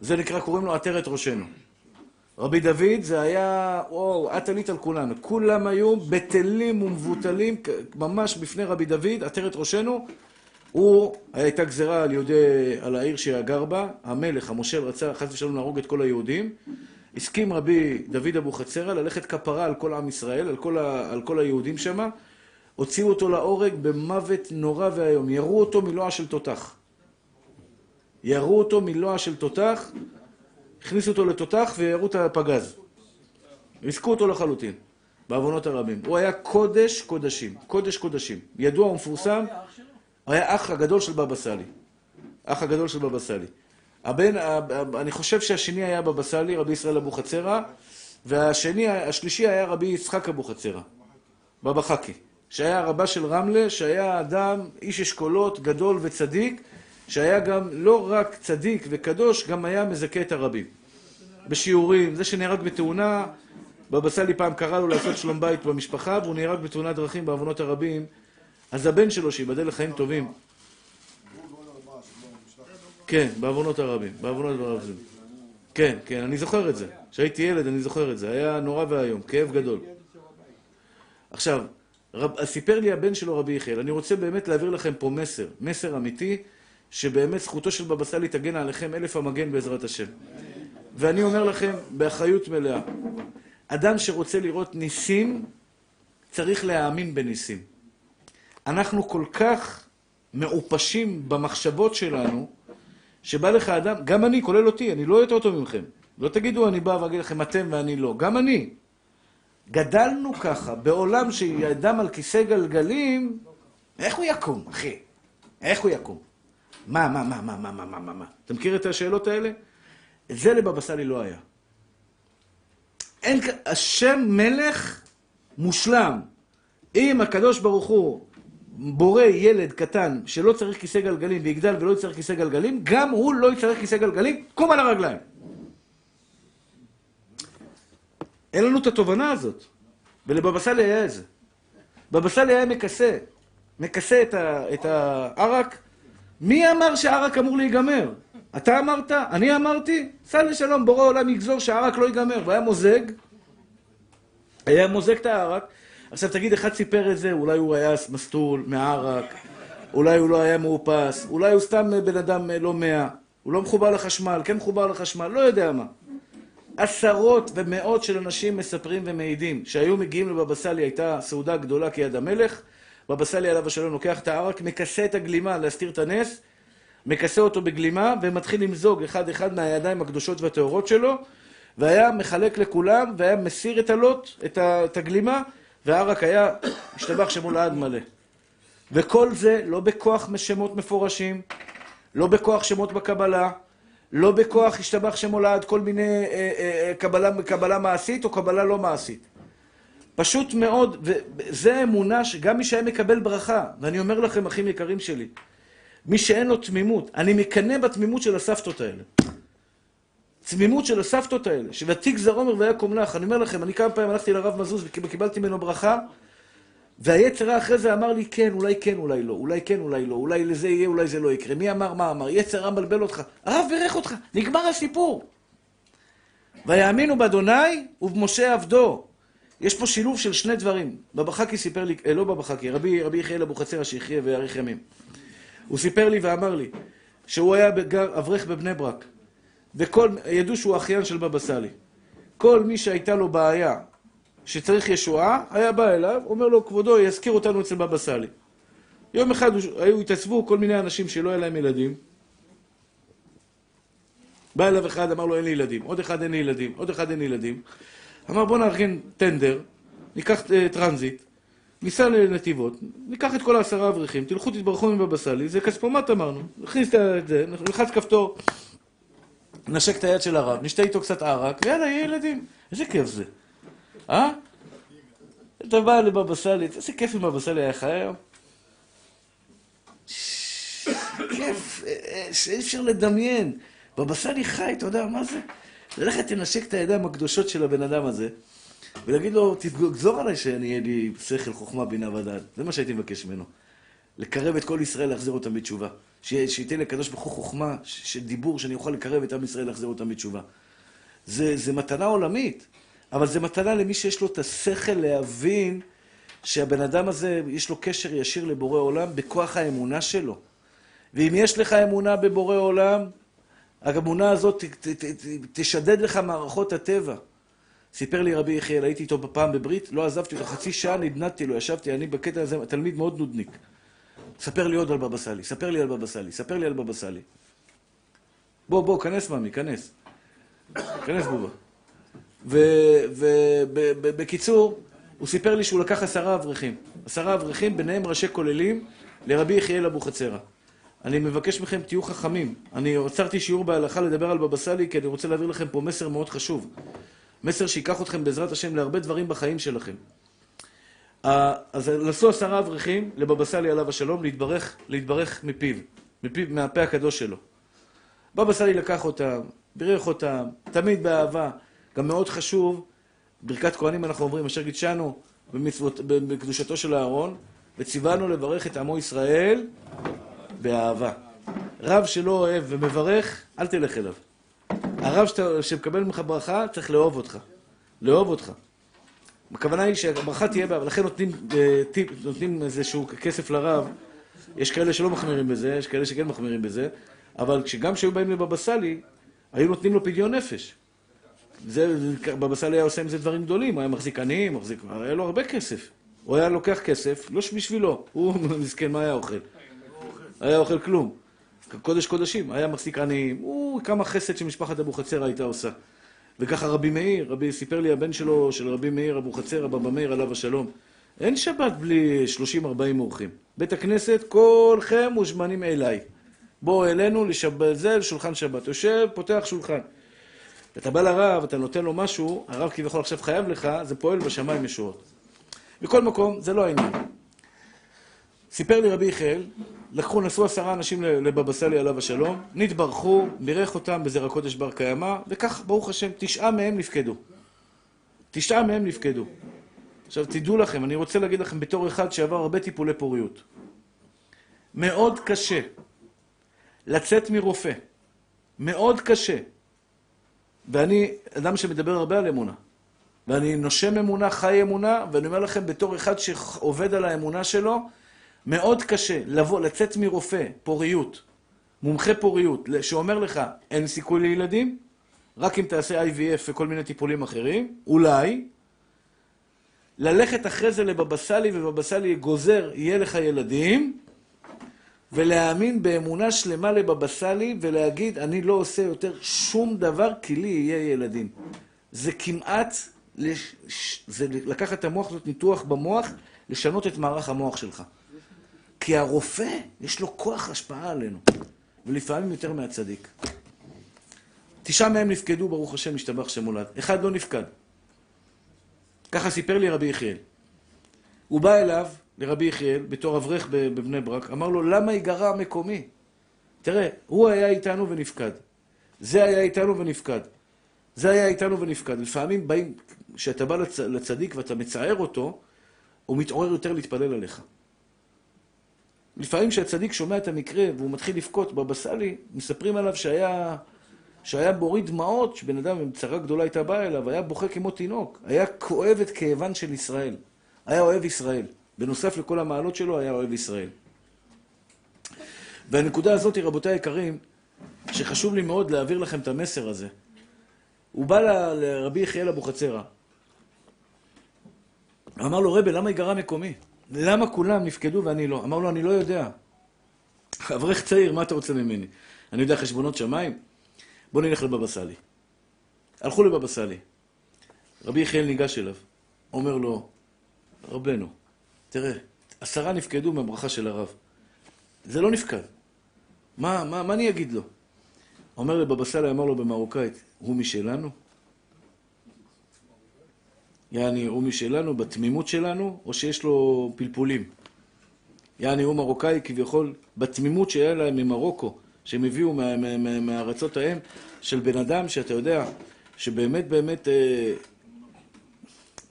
זה נקרא, קוראים לו עטרת ראשנו. רבי דוד זה היה, וואו, את עלית על כולנו. כולם היו בטלים ומבוטלים, ממש בפני רבי דוד, עטרת ראשנו. הוא, הייתה גזרה על יהודי, על העיר שגר בה, המלך, המושל, רצה חס ושלום להרוג את כל היהודים. הסכים רבי דוד אבוחצירא ללכת כפרה על כל עם ישראל, על כל, ה, על כל היהודים שם. הוציאו אותו להורג במוות נורא ואיום. ירו אותו מלוע של תותח. ירו אותו מלוע של תותח, הכניסו אותו לתותח וירו את הפגז. ריסקו אותו לחלוטין. בעוונות הרבים. הוא היה קודש קודשים, קודש קודשים. ידוע ומפורסם, היה אח הגדול של בבא סאלי. אח הגדול של בבא סאלי. הבן, אני חושב שהשני היה בבא סאלי, רבי ישראל אבוחצירא, והשני, השלישי היה רבי יצחק אבוחצירא, בבא חכי, שהיה רבה של רמלה, שהיה אדם, איש אשכולות, גדול וצדיק, שהיה גם לא רק צדיק וקדוש, גם היה מזכה את הרבים. בשיעורים, זה שנהרג בתאונה, בבא סאלי פעם קרא לו לעשות שלום בית במשפחה, והוא נהרג בתאונת דרכים בעוונות הרבים. אז הבן שלו, שיבדל לחיים טובים, כן, בעוונות הרבים, בעוונות הרבים. כן, כן, אני זוכר את זה. כשהייתי ילד, אני זוכר את זה. היה נורא ואיום, כאב גדול. עכשיו, רב, סיפר לי הבן שלו, רבי יחיאל, אני רוצה באמת להעביר לכם פה מסר, מסר אמיתי, שבאמת זכותו של בבא סאלי תגן עליכם אלף המגן בעזרת השם. ואני אומר לכם באחריות מלאה, אדם שרוצה לראות ניסים, צריך להאמין בניסים. אנחנו כל כך מעופשים במחשבות שלנו, שבא לך אדם, גם אני, כולל אותי, אני לא יותר טוב מכם. לא תגידו, אני בא ואגיד לכם, אתם ואני לא. גם אני. גדלנו ככה, בעולם שאדם על כיסא גלגלים, איך הוא יקום, אחי? איך הוא יקום? מה, מה, מה, מה, מה, מה, מה, מה? אתה מכיר את השאלות האלה? זה לבבא סאלי לא היה. אין, השם מלך מושלם. אם הקדוש ברוך הוא בורא ילד קטן שלא צריך כיסא גלגלים ויגדל ולא יצטרך כיסא גלגלים, גם הוא לא יצטרך כיסא גלגלים, קום על הרגליים. אין לנו את התובנה הזאת. ולבבא סאלי היה את זה. בבא סאלי היה מכסה, מכסה את הערק. מי אמר שהערק אמור להיגמר? אתה אמרת? אני אמרתי? סע לשלום, בורא עולם יגזור שהערק לא ייגמר. והיה מוזג, היה מוזג את הערק. עכשיו תגיד, אחד סיפר את זה, אולי הוא היה מסטול מערק, אולי הוא לא היה מאופס, אולי הוא סתם בן אדם לא מאה, הוא לא מחובר לחשמל, כן מחובר לחשמל, לא יודע מה. עשרות ומאות של אנשים מספרים ומעידים שהיו מגיעים לבבא סאלי, הייתה סעודה גדולה כיד המלך, בבא סאלי עליו השלום לוקח את הערק, מכסה את הגלימה להסתיר את הנס, מכסה אותו בגלימה ומתחיל למזוג אחד אחד מהידיים הקדושות והטהורות שלו והיה מחלק לכולם והיה מסיר את הלוט, את הגלימה והערק היה השתבח שמו לעד מלא. וכל זה לא בכוח שמות מפורשים, לא בכוח שמות בקבלה, לא בכוח השתבח שמו לעד כל מיני אה, אה, אה, קבלה, קבלה מעשית או קבלה לא מעשית. פשוט מאוד, וזה אמונה שגם מי שהיה מקבל ברכה, ואני אומר לכם, אחים יקרים שלי, מי שאין לו תמימות, אני מקנא בתמימות של הסבתות האלה. תמימות של הסבתות האלה, שוותיק זר עומר ויקום לך. אני אומר לכם, אני כמה פעמים הלכתי לרב מזוז וקיבלתי ממנו ברכה, והיצר אחרי זה אמר לי, כן, אולי כן, אולי לא, אולי כן, אולי לא, אולי לזה יהיה, אולי זה לא יקרה. מי אמר, מה אמר? יצר מבלבל אותך. הרב בירך אותך, נגמר הסיפור. ויאמינו באדוני ובמשה עבדו. יש פה שילוב של שני דברים. בבא חכי סיפר לי, אה, לא בבא חכי, רבי, יחיאל אבוחצירא שיחיה ויאריך ימים. הוא סיפר לי ואמר לי שהוא היה אברך בבני ברק. וכל, ידעו שהוא אחיין של בבא סאלי. כל מי שהייתה לו בעיה שצריך ישועה, היה בא אליו, אומר לו, כבודו, יזכיר אותנו אצל בבא סאלי. יום אחד היו, התאספו כל מיני אנשים שלא היה להם ילדים. בא אליו אחד, אמר לו, אין לי ילדים. עוד אחד, אין לי ילדים. עוד אחד, אין לי ילדים. אמר, בוא נארגן טנדר, ניקח uh, טרנזיט, ניסע לנתיבות, ניקח את כל העשרה אברכים, תלכו תתברכו מבבא סאלי, זה כספומט אמרנו. נכניס את זה, נלחץ כפתור. נשק את היד של הרב, נשתה איתו קצת ערק, ויאללה, יהיה ילדים. איזה כיף זה. אה? אתה בא לבבא סאלי, איזה כיף אם בבא סאלי היה חי היום. כיף, אה, אה, שאי אפשר לדמיין. בבא סאלי חי, אתה יודע מה זה? ללכת לנשק את הידיים הקדושות של הבן אדם הזה, ולהגיד לו, תגזור עליי שאני אהיה לי שכל, חוכמה, בינה ודעת. זה מה שהייתי מבקש ממנו. לקרב את כל ישראל, להחזיר אותם בתשובה. שייתן לקדוש ברוך הוא חוכמה של דיבור, שאני אוכל לקרב את עם ישראל, להחזיר אותם בתשובה. זה, זה מתנה עולמית, אבל זה מתנה למי שיש לו את השכל להבין שהבן אדם הזה, יש לו קשר ישיר לבורא עולם בכוח האמונה שלו. ואם יש לך אמונה בבורא עולם, האמונה הזאת ת, ת, ת, תשדד לך מערכות הטבע. סיפר לי רבי יחיאל, הייתי איתו פעם בברית, לא עזבתי אותו, חצי שעה נדנדתי לו, ישבתי, אני בקטע הזה, תלמיד מאוד נודניק. ספר לי עוד על בבא סאלי, ספר לי על בבא סאלי, ספר לי על בבא סאלי. בוא, בוא, כנס ממי, כנס. כנס בובה. ובקיצור, הוא סיפר לי שהוא לקח עשרה אברכים. עשרה אברכים, ביניהם ראשי כוללים, לרבי יחיאל אבוחצירא. אני מבקש מכם, תהיו חכמים. אני עצרתי שיעור בהלכה לדבר על בבא סאלי, כי אני רוצה להעביר לכם פה מסר מאוד חשוב. מסר שייקח אתכם בעזרת השם להרבה דברים בחיים שלכם. אז נסעו עשרה אברכים לבבא סאלי עליו השלום להתברך, להתברך מפיו, מפיו, מהפה הקדוש שלו. בבא סאלי לקח אותם, בירך אותם, תמיד באהבה. גם מאוד חשוב, ברכת כהנים אנחנו אומרים, אשר גידשנו בקדושתו של אהרון, וציוונו לברך את עמו ישראל באהבה. רב שלא אוהב ומברך, אל תלך אליו. הרב שאתה, שמקבל ממך ברכה, צריך לאהוב אותך. לאהוב אותך. הכוונה היא שהברכה תהיה בה, ולכן נותנים אה, טיפ, נותנים איזשהו כסף לרב. יש כאלה שלא מחמירים בזה, יש כאלה שכן מחמירים בזה, אבל גם כשהיו באים לבבא סאלי, היו נותנים לו פדיון נפש. זה, בבא סאלי היה עושה עם זה דברים גדולים, היה מחזיק עניים, מחזיק, היה לו הרבה כסף. הוא היה לוקח כסף, לא בשבילו, הוא מסכן, מה היה אוכל? היה אוכל כלום. קודש קודשים, היה מחזיק עניים, הוא כמה חסד שמשפחת אבוחצירא הייתה עושה. וככה רבי מאיר, רבי, סיפר לי הבן שלו, של רבי מאיר אבוחצירא, בבא מאיר עליו השלום. אין שבת בלי 30-40 אורחים. בית הכנסת, כולכם מוזמנים אליי. בואו אלינו לשבת, זה לשולחן שבת. יושב, פותח שולחן. אתה בא לרב, אתה נותן לו משהו, הרב כביכול עכשיו חייב לך, זה פועל בשמיים ישועות. מכל מקום, זה לא העניין. סיפר לי רבי יחיאל, לקחו, נסעו עשרה אנשים לבבא סאלי עליו השלום, נתברכו, בירך אותם בזרע קודש בר קיימא, וכך, ברוך השם, תשעה מהם נפקדו. תשעה מהם נפקדו. עכשיו, תדעו לכם, אני רוצה להגיד לכם בתור אחד שעבר הרבה טיפולי פוריות. מאוד קשה לצאת מרופא. מאוד קשה. ואני אדם שמדבר הרבה על אמונה. ואני נושם אמונה, חי אמונה, ואני אומר לכם, בתור אחד שעובד על האמונה שלו, מאוד קשה לבוא, לצאת מרופא, פוריות, מומחה פוריות, שאומר לך, אין סיכוי לילדים, רק אם תעשה IVF וכל מיני טיפולים אחרים, אולי, ללכת אחרי זה לבבא סאלי, ובבא סאלי גוזר, יהיה לך ילדים, ולהאמין באמונה שלמה לבבא סאלי, ולהגיד, אני לא עושה יותר שום דבר, כי לי יהיה ילדים. זה כמעט, זה לקחת את המוח, זאת ניתוח במוח, לשנות את מערך המוח שלך. כי הרופא, יש לו כוח השפעה עלינו, ולפעמים יותר מהצדיק. תשעה מהם נפקדו, ברוך השם, משתבח שם הולד. אחד לא נפקד. ככה סיפר לי רבי יחיאל. הוא בא אליו, לרבי יחיאל, בתור אברך בבני ברק, אמר לו, למה ייגרע המקומי? תראה, הוא היה איתנו ונפקד. זה היה איתנו ונפקד. זה היה איתנו ונפקד. לפעמים באים, כשאתה בא לצ... לצדיק ואתה מצער אותו, הוא מתעורר יותר להתפלל עליך. לפעמים כשהצדיק שומע את המקרה והוא מתחיל לבכות בבא סאלי, מספרים עליו שהיה, שהיה מוריד דמעות, שבן אדם עם צרה גדולה הייתה באה אליו, היה בוכה כמו תינוק, היה כואב את כאבן של ישראל, היה אוהב ישראל. בנוסף לכל המעלות שלו, היה אוהב ישראל. והנקודה הזאת, רבותיי היקרים, שחשוב לי מאוד להעביר לכם את המסר הזה. הוא בא ל, לרבי יחיאל אבוחצירא, אמר לו, רבי, למה ייגרע מקומי? למה כולם נפקדו ואני לא? אמר לו, אני לא יודע. אברך צעיר, מה אתה רוצה ממני? אני יודע חשבונות שמיים? בוא נלך לבבא סאלי. הלכו לבבא סאלי. רבי יחיאל ניגש אליו, אומר לו, רבנו, תראה, עשרה נפקדו מהברכה של הרב. זה לא נפקד. מה, מה, מה אני אגיד לו? אומר לבבא סאלי, אמר לו במרוקאית, הוא משלנו? יעני, הוא משלנו, בתמימות שלנו, או שיש לו פלפולים? יעני, הוא מרוקאי כביכול, בתמימות שהיה להם ממרוקו, שהם הביאו מה, מה, מה, מהארצות ההם, של בן אדם שאתה יודע, שבאמת באמת אה,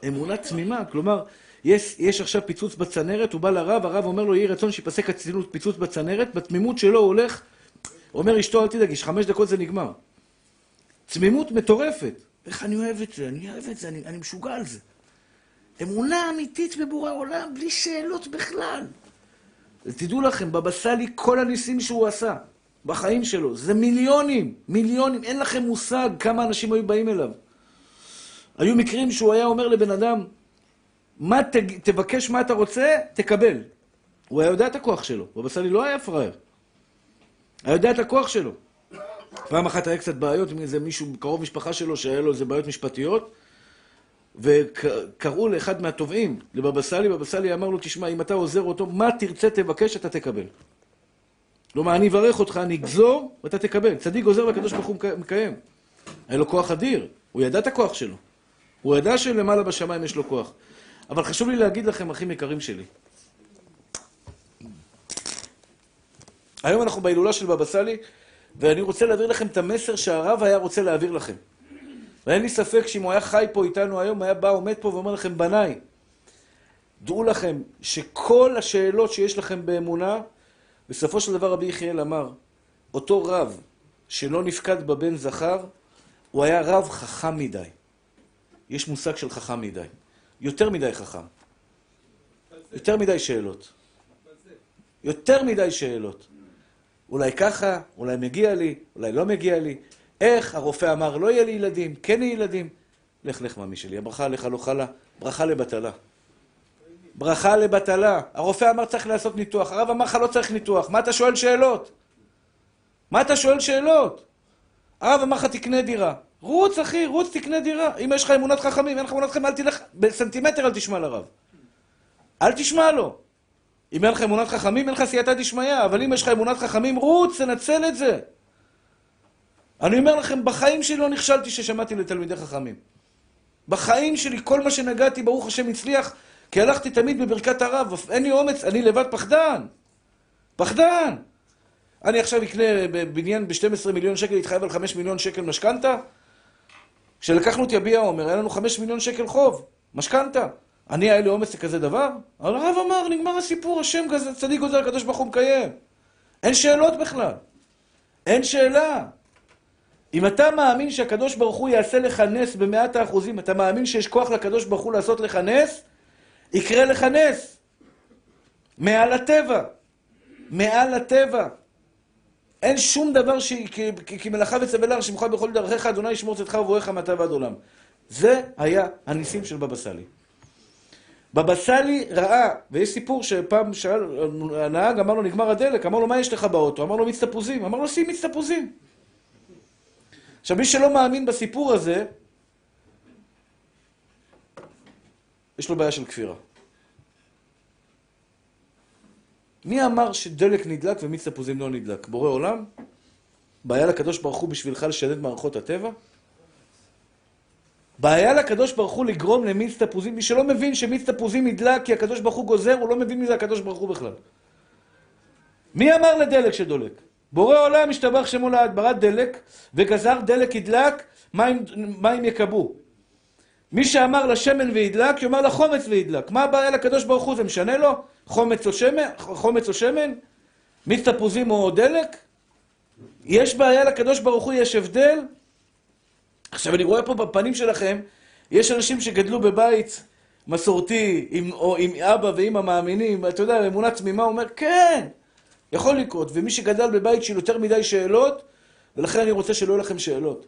אמונה תמימה, כלומר, יש, יש עכשיו פיצוץ בצנרת, הוא בא לרב, הרב אומר לו, יהי רצון שיפסק פיצוץ בצנרת, בתמימות שלו הוא הולך, אומר אשתו, אל תדאגי, חמש דקות זה נגמר. תמימות מטורפת. איך אני אוהב את זה, אני אוהב את זה, אני, אני משוגע על זה. אמונה אמיתית בבורא עולם, בלי שאלות בכלל. תדעו לכם, בבא סאלי, כל הניסים שהוא עשה בחיים שלו, זה מיליונים, מיליונים, אין לכם מושג כמה אנשים היו באים אליו. היו מקרים שהוא היה אומר לבן אדם, מה ת, תבקש מה אתה רוצה, תקבל. הוא היה יודע את הכוח שלו, בבא סאלי לא היה פראייר. היה יודע את הכוח שלו. פעם אחת היה קצת בעיות עם איזה מישהו, קרוב משפחה שלו, שהיה לו איזה בעיות משפטיות, וקראו לאחד מהתובעים, לבבא סאלי, בבא סאלי אמר לו, תשמע, אם אתה עוזר אותו, מה תרצה תבקש, אתה תקבל. כלומר, אני אברך אותך, אני אגזור, ואתה תקבל. צדיק גוזר והקדוש ברוך הוא מקיים. היה לו כוח אדיר, הוא ידע את הכוח שלו. הוא ידע שלמעלה בשמיים יש לו כוח. אבל חשוב לי להגיד לכם, אחים יקרים שלי, היום אנחנו בהילולה של בבא סאלי, ואני רוצה להעביר לכם את המסר שהרב היה רוצה להעביר לכם. ואין לי ספק שאם הוא היה חי פה איתנו היום, היה בא, עומד פה ואומר לכם, בניי, דעו לכם שכל השאלות שיש לכם באמונה, בסופו של דבר רבי יחיאל אמר, אותו רב שלא נפקד בבן זכר, הוא היה רב חכם מדי. יש מושג של חכם מדי. יותר מדי חכם. יותר מדי שאלות. יותר מדי שאלות. אולי ככה, אולי מגיע לי, אולי לא מגיע לי. איך הרופא אמר, לא יהיה לי ילדים, כן יהיה ילדים. לך, לך, ממי שלי, הברכה עליך לא חלה, ברכה לבטלה. ברכה לבטלה. הרופא אמר צריך לעשות ניתוח, הרב אמר לך לא צריך ניתוח. מה אתה שואל שאלות? מה אתה שואל שאלות? הרב אמר לך תקנה דירה. רוץ, אחי, רוץ, תקנה דירה. אם יש לך אמונת חכמים, אין לך אמונת חכמים, אל תלך, בסנטימטר אל תשמע לרב. אל תשמע לו. אם אין לך אמונת חכמים, אין לך סייעתא דשמיא, אבל אם יש לך אמונת חכמים, רוץ, תנצל את זה. אני אומר לכם, בחיים שלי לא נכשלתי ששמעתי לתלמידי חכמים. בחיים שלי, כל מה שנגעתי, ברוך השם, הצליח, כי הלכתי תמיד בברכת הרב, אין לי אומץ, אני לבד פחדן. פחדן. אני עכשיו אקנה בניין ב-12 מיליון שקל, אתחייב על 5 מיליון שקל משכנתה? כשלקחנו את יביע עומר, היה לנו 5 מיליון שקל חוב, משכנתה. אני, היה לי אומץ לכזה דבר? הרב אמר, נגמר הסיפור, השם כזה, צדיק גוזר, הקדוש ברוך הוא מקיים. אין שאלות בכלל. אין שאלה. אם אתה מאמין שהקדוש ברוך הוא יעשה לך נס במאת האחוזים, אתה מאמין שיש כוח לקדוש ברוך הוא לעשות לך נס, יקרה לך נס. מעל הטבע. מעל הטבע. אין שום דבר ש... כי וצווה שמך בכל דרכיך, אדוני ישמור צאתך ובואך מעתה ועד עולם. זה היה הניסים של בבא סאלי. בבא סאלי ראה, ויש סיפור שפעם שאל, הנהג אמר לו, נגמר הדלק, אמר לו, מה יש לך באוטו? אמר לו, מיץ תפוזים. אמר לו, שים מיץ תפוזים. עכשיו, מי שלא מאמין בסיפור הזה, יש לו בעיה של כפירה. מי אמר שדלק נדלק ומיץ תפוזים לא נדלק? בורא עולם? בעיה לקדוש ברוך הוא בשבילך לשדד מערכות הטבע? בעיה לקדוש ברוך הוא לגרום למיץ תפוזים, מי שלא מבין שמיץ תפוזים נדלק כי הקדוש ברוך הוא גוזר, הוא לא מבין מי זה הקדוש ברוך הוא בכלל. מי אמר לדלק שדולק? בורא עולם השתבח שמו לעד, ברא דלק וגזר דלק ידלק, מים, מים יקבו. מי שאמר לשמן וידלק, יאמר לחומץ וידלק. מה הבעיה לקדוש ברוך הוא? זה משנה לו? חומץ או שמן? חומץ או שמן? מיץ תפוזים או דלק? יש בעיה לקדוש ברוך הוא, יש הבדל? עכשיו, אני רואה פה בפנים שלכם, יש אנשים שגדלו בבית מסורתי, עם, או עם אבא ואמא מאמינים, אתה יודע, אמונה תמימה, אומר, כן, יכול לקרות. ומי שגדל בבית של יותר מדי שאלות, ולכן אני רוצה שלא יהיו לכם שאלות.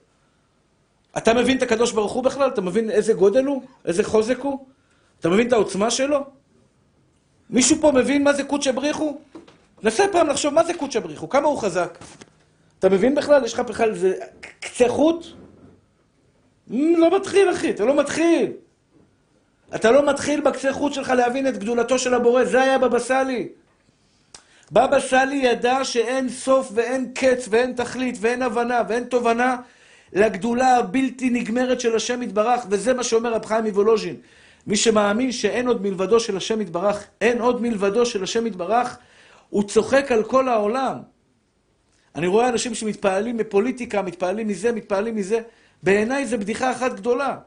אתה מבין את הקדוש ברוך הוא בכלל? אתה מבין איזה גודל הוא? איזה חוזק הוא? אתה מבין את העוצמה שלו? מישהו פה מבין מה זה קודשא בריחו? נסה פעם לחשוב מה זה קודשא בריחו, כמה הוא חזק. אתה מבין בכלל? יש לך בכלל איזה קצה חוט? לא מתחיל, אחי, אתה לא מתחיל. אתה לא מתחיל בקצה חוט שלך להבין את גדולתו של הבורא, זה היה בבא סאלי. בבא סאלי ידע שאין סוף ואין קץ ואין תכלית ואין הבנה ואין תובנה לגדולה הבלתי נגמרת של השם יתברך, וזה מה שאומר רב חיים מוולוז'ין. מי שמאמין שאין עוד מלבדו של השם יתברך, אין עוד מלבדו של השם יתברך, הוא צוחק על כל העולם. אני רואה אנשים שמתפעלים מפוליטיקה, מתפעלים מזה, מתפעלים מזה. בעיניי זה בדיחה אחת גדולה.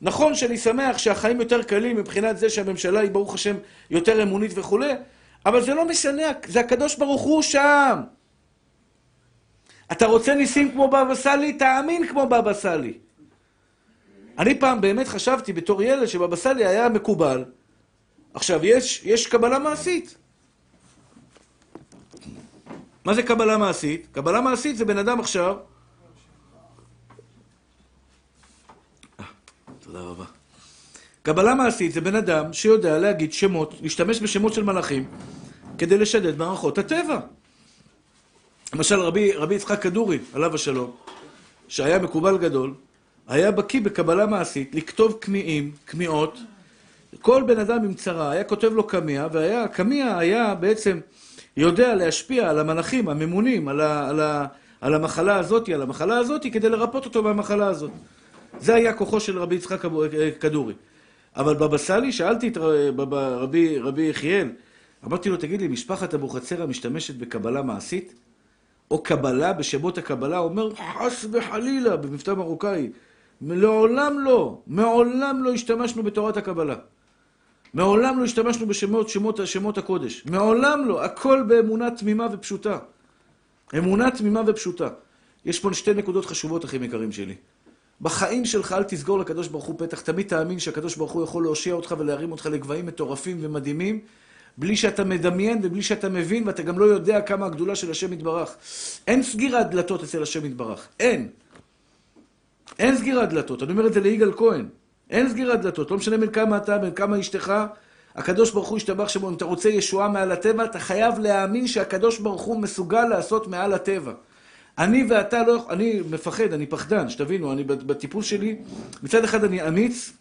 נכון שאני שמח שהחיים יותר קלים מבחינת זה שהממשלה היא ברוך השם יותר אמונית וכולי, אבל זה לא משנה, זה הקדוש ברוך הוא שם. אתה רוצה ניסים כמו בבא סאלי? תאמין כמו בבא סאלי. אני פעם באמת חשבתי בתור ילד שבבא סאלי היה מקובל. עכשיו, יש, יש קבלה מעשית. מה זה קבלה מעשית? קבלה מעשית זה בן אדם עכשיו... תודה רבה. קבלה מעשית זה בן אדם שיודע להגיד שמות, להשתמש בשמות של מלאכים כדי לשדד מערכות הטבע. למשל רבי, רבי יצחק כדורי, עליו השלום, שהיה מקובל גדול, היה בקיא בקבלה מעשית, לכתוב כמיהים, כמיהות. כל בן אדם עם צרה היה כותב לו קמיע, והקמיע היה בעצם יודע להשפיע על המלאכים הממונים, על, ה, על, ה, על המחלה הזאת, על המחלה הזאת, כדי לרפות אותו מהמחלה הזאת. זה היה כוחו של רבי יצחק כדורי. אבל בבא סאלי, שאלתי את רבי, רבי יחיאל, אמרתי לו, תגיד לי, משפחת אבוחצירא משתמשת בקבלה מעשית? או קבלה בשמות הקבלה? אומר, חס וחלילה, במבטא מרוקאי. לעולם לא, מעולם לא השתמשנו בתורת הקבלה. מעולם לא השתמשנו בשמות שמות, שמות הקודש. מעולם לא, הכל באמונה תמימה ופשוטה. אמונה תמימה ופשוטה. יש פה שתי נקודות חשובות, אחים יקרים שלי. בחיים שלך אל תסגור לקדוש ברוך הוא פתח, תמיד תאמין שהקדוש ברוך הוא יכול להושיע אותך ולהרים אותך לגבהים מטורפים ומדהימים, בלי שאתה מדמיין ובלי שאתה מבין, ואתה גם לא יודע כמה הגדולה של השם יתברך. אין סגירת דלתות אצל השם יתברך. אין. אין סגירת דלתות. אני אומר את זה ליגאל כהן. אין סגירת דלתות. לא משנה בין כמה אתה, בין כמה אשתך, הקדוש ברוך הוא ישתבח שמו. אם אתה רוצה ישועה מעל הטבע, אתה חייב להאמין שהקדוש ברוך הוא מסוגל לעשות מעל הטבע. אני ואתה לא... אני מפחד, אני פחדן, שתבינו, אני בטיפול שלי, מצד אחד אני אמיץ,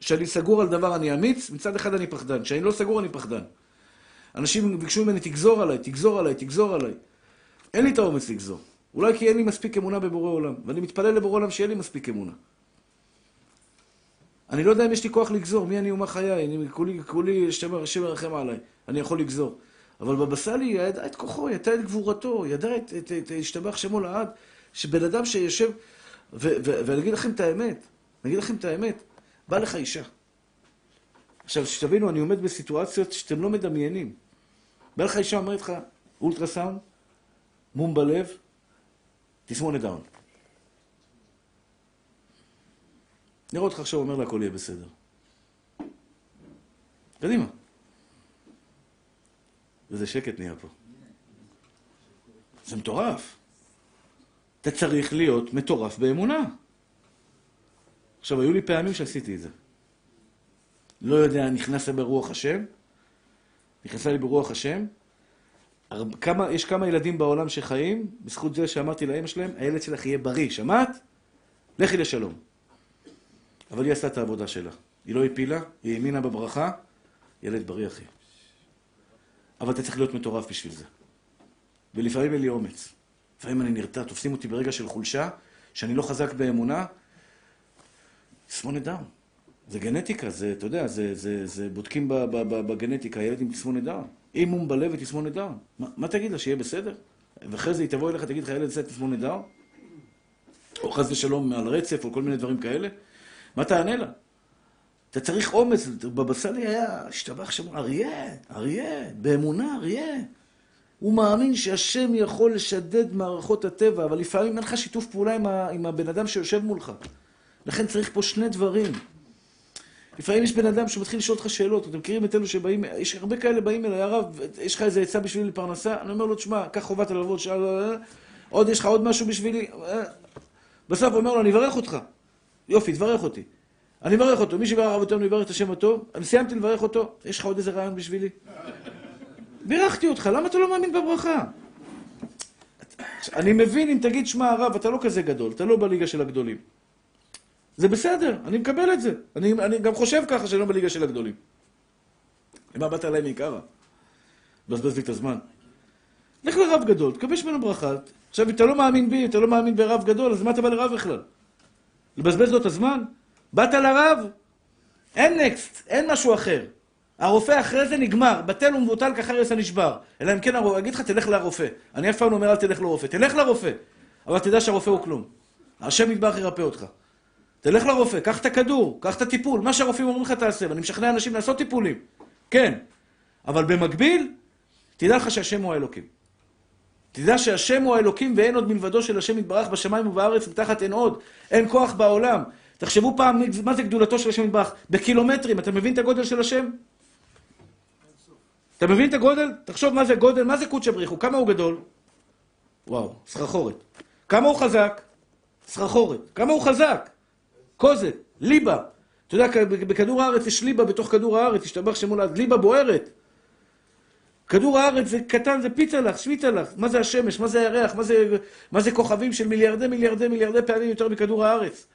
כשאני סגור על דבר אני אמיץ, מצד אחד אני פחדן. כשאני לא סגור אני פחדן. אנשים ביקשו ממני, תגזור עליי, תגזור עליי, תגזור עליי. אין לי את האומץ לגזור. אולי כי אין לי מספיק אמונה בבורא עולם, ואני מתפלל לבורא עולם שיהיה לי מספיק אמונה. אני לא יודע אם יש לי כוח לגזור, מי אני ומה חיי, אני כולי, כולי, השם ירחם עליי, אני יכול לגזור. אבל בבא סאלי ידע את כוחו, ידע את גבורתו, ידע את, את, את, השתבח שמו לעד, שבן אדם שיושב, ו, ו, ואני אגיד לכם את האמת, אני אגיד לכם את האמת, בא לך אישה. עכשיו, שתבינו, אני עומד בסיטואציות שאתם לא מדמיינים. בא לך אישה, אומרת לך, אולטרסאונד, מום בלב, תסמונת דאון. נראה אותך עכשיו אומר לה, הכל יהיה בסדר. קדימה. וזה שקט נהיה פה. זה מטורף. אתה צריך להיות מטורף באמונה. עכשיו, היו לי פעמים שעשיתי את זה. לא יודע, נכנס ברוח השם, נכנסה לי ברוח השם. כמה, יש כמה ילדים בעולם שחיים, בזכות זה שאמרתי לאמא שלהם, הילד שלך יהיה בריא, שמעת? לכי לשלום. אבל היא עשתה את העבודה שלה. היא לא הפילה, היא האמינה בברכה, ילד בריא אחי. אבל אתה צריך להיות מטורף בשביל זה. ולפעמים אין לי אומץ. לפעמים אני נרתע, תופסים אותי ברגע של חולשה, שאני לא חזק באמונה, תסמונת דאון. זה גנטיקה, זה, אתה יודע, זה, זה, זה בודקים בגנטיקה, ילד עם תסמונת דאון. מום בלב ותסמונת דאון. מה, מה תגיד לה, שיהיה בסדר? ואחרי זה היא תבוא אליך, תגיד לך, ילד עם תסמונת דאון? או חס ושלום על רצף, או כל מיני דברים כאלה? מה תענה לה? אתה צריך אומץ, בבא סאלי היה, השתבח שם, אריה, אריה, באמונה, אריה. הוא מאמין שהשם יכול לשדד מערכות הטבע, אבל לפעמים אין לך שיתוף פעולה עם, עם הבן אדם שיושב מולך. לכן צריך פה שני דברים. לפעמים יש בן אדם שמתחיל לשאול אותך שאלות, אתם מכירים את אלו שבאים, יש הרבה כאלה באים אליי, הרב, יש לך איזה עצה בשבילי לפרנסה? אני אומר לו, תשמע, קח חובת הלוות, שאל, עוד יש לך עוד משהו בשבילי? בסוף אומר לו, אני אברך אותך. יופי, תברך אותי. אני מברך אותו, מי שברך הרב אותנו יברך את השם הטוב, אני סיימתי לברך אותו, יש לך עוד איזה רעיון בשבילי? בירכתי אותך, למה אתה לא מאמין בברכה? אני מבין אם תגיד, שמע הרב, אתה לא כזה גדול, אתה לא בליגה של הגדולים. זה בסדר, אני מקבל את זה. אני, אני גם חושב ככה שאני לא בליגה של הגדולים. למה באת אליי מעיקרא? בזבז לי את הזמן. לך לרב גדול, תקבש ממנו ברכה. עכשיו, אם אתה לא מאמין בי, אתה לא מאמין ברב גדול, אז מה אתה בא לרב בכלל? לבזבז לו את הזמן? באת לרב, אין נקסט, אין משהו אחר. הרופא אחרי זה נגמר, בטל ומבוטל כחרס הנשבר. אלא אם כן הרופא, אגיד לך, תלך לרופא. אני אף פעם לא אומר, אל תלך לרופא. תלך לרופא. אבל תדע שהרופא הוא כלום. השם יתברך ירפא אותך. תלך לרופא, קח את הכדור, קח את הטיפול, מה שהרופאים אומרים לך תעשה, ואני משכנע אנשים לעשות טיפולים. כן. אבל במקביל, תדע לך שהשם הוא האלוקים. תדע שהשם הוא האלוקים ואין עוד מלבדו של השם יתברך בשמיים ובארץ ותחת אין עוד. אין כוח בעולם. תחשבו פעם מה זה גדולתו של השם יתברך. בקילומטרים, אתה מבין את הגודל של השם? אתה מבין את הגודל? תחשוב מה זה גודל, מה זה קודשא בריחו, כמה הוא גדול? וואו, סחרחורת. כמה הוא חזק? סחרחורת. כמה הוא חזק? קוזק, ליבה. אתה יודע, בכדור הארץ יש ליבה בתוך כדור הארץ, השתבח שמו לעד, ליבה בוערת. כדור הארץ זה קטן, זה שוויצה לך. מה זה השמש, מה זה הירח, מה זה, מה זה כוכבים של מיליארדי מיליארדי מיליארדי פעמים יותר מכדור הארץ.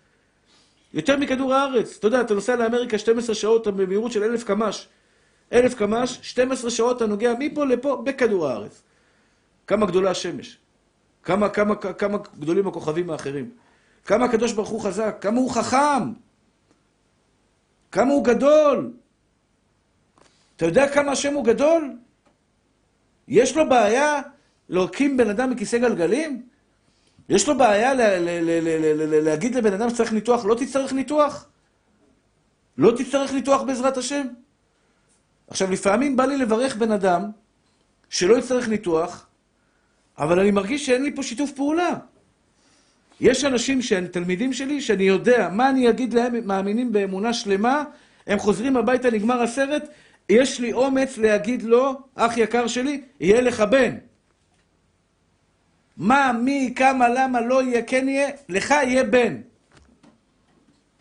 יותר מכדור הארץ. אתה יודע, אתה נוסע לאמריקה 12 שעות במהירות של אלף קמ"ש. אלף קמ"ש, 12 שעות אתה נוגע מפה לפה בכדור הארץ. כמה גדולה השמש. כמה, כמה, כמה גדולים הכוכבים האחרים. כמה הקדוש ברוך הוא חזק, כמה הוא חכם. כמה הוא גדול. אתה יודע כמה השם הוא גדול? יש לו בעיה להקים בן אדם מכיסא גלגלים? יש לו בעיה להגיד לבן אדם שצריך ניתוח, לא תצטרך ניתוח? לא תצטרך ניתוח בעזרת השם? עכשיו, לפעמים בא לי לברך בן אדם שלא יצטרך ניתוח, אבל אני מרגיש שאין לי פה שיתוף פעולה. יש אנשים שהם תלמידים שלי, שאני יודע מה אני אגיד להם, הם מאמינים באמונה שלמה, הם חוזרים הביתה, נגמר הסרט, יש לי אומץ להגיד לו, אח יקר שלי, יהיה לך בן. מה, מי, כמה, למה, לא יהיה, כן יהיה, לך יהיה בן.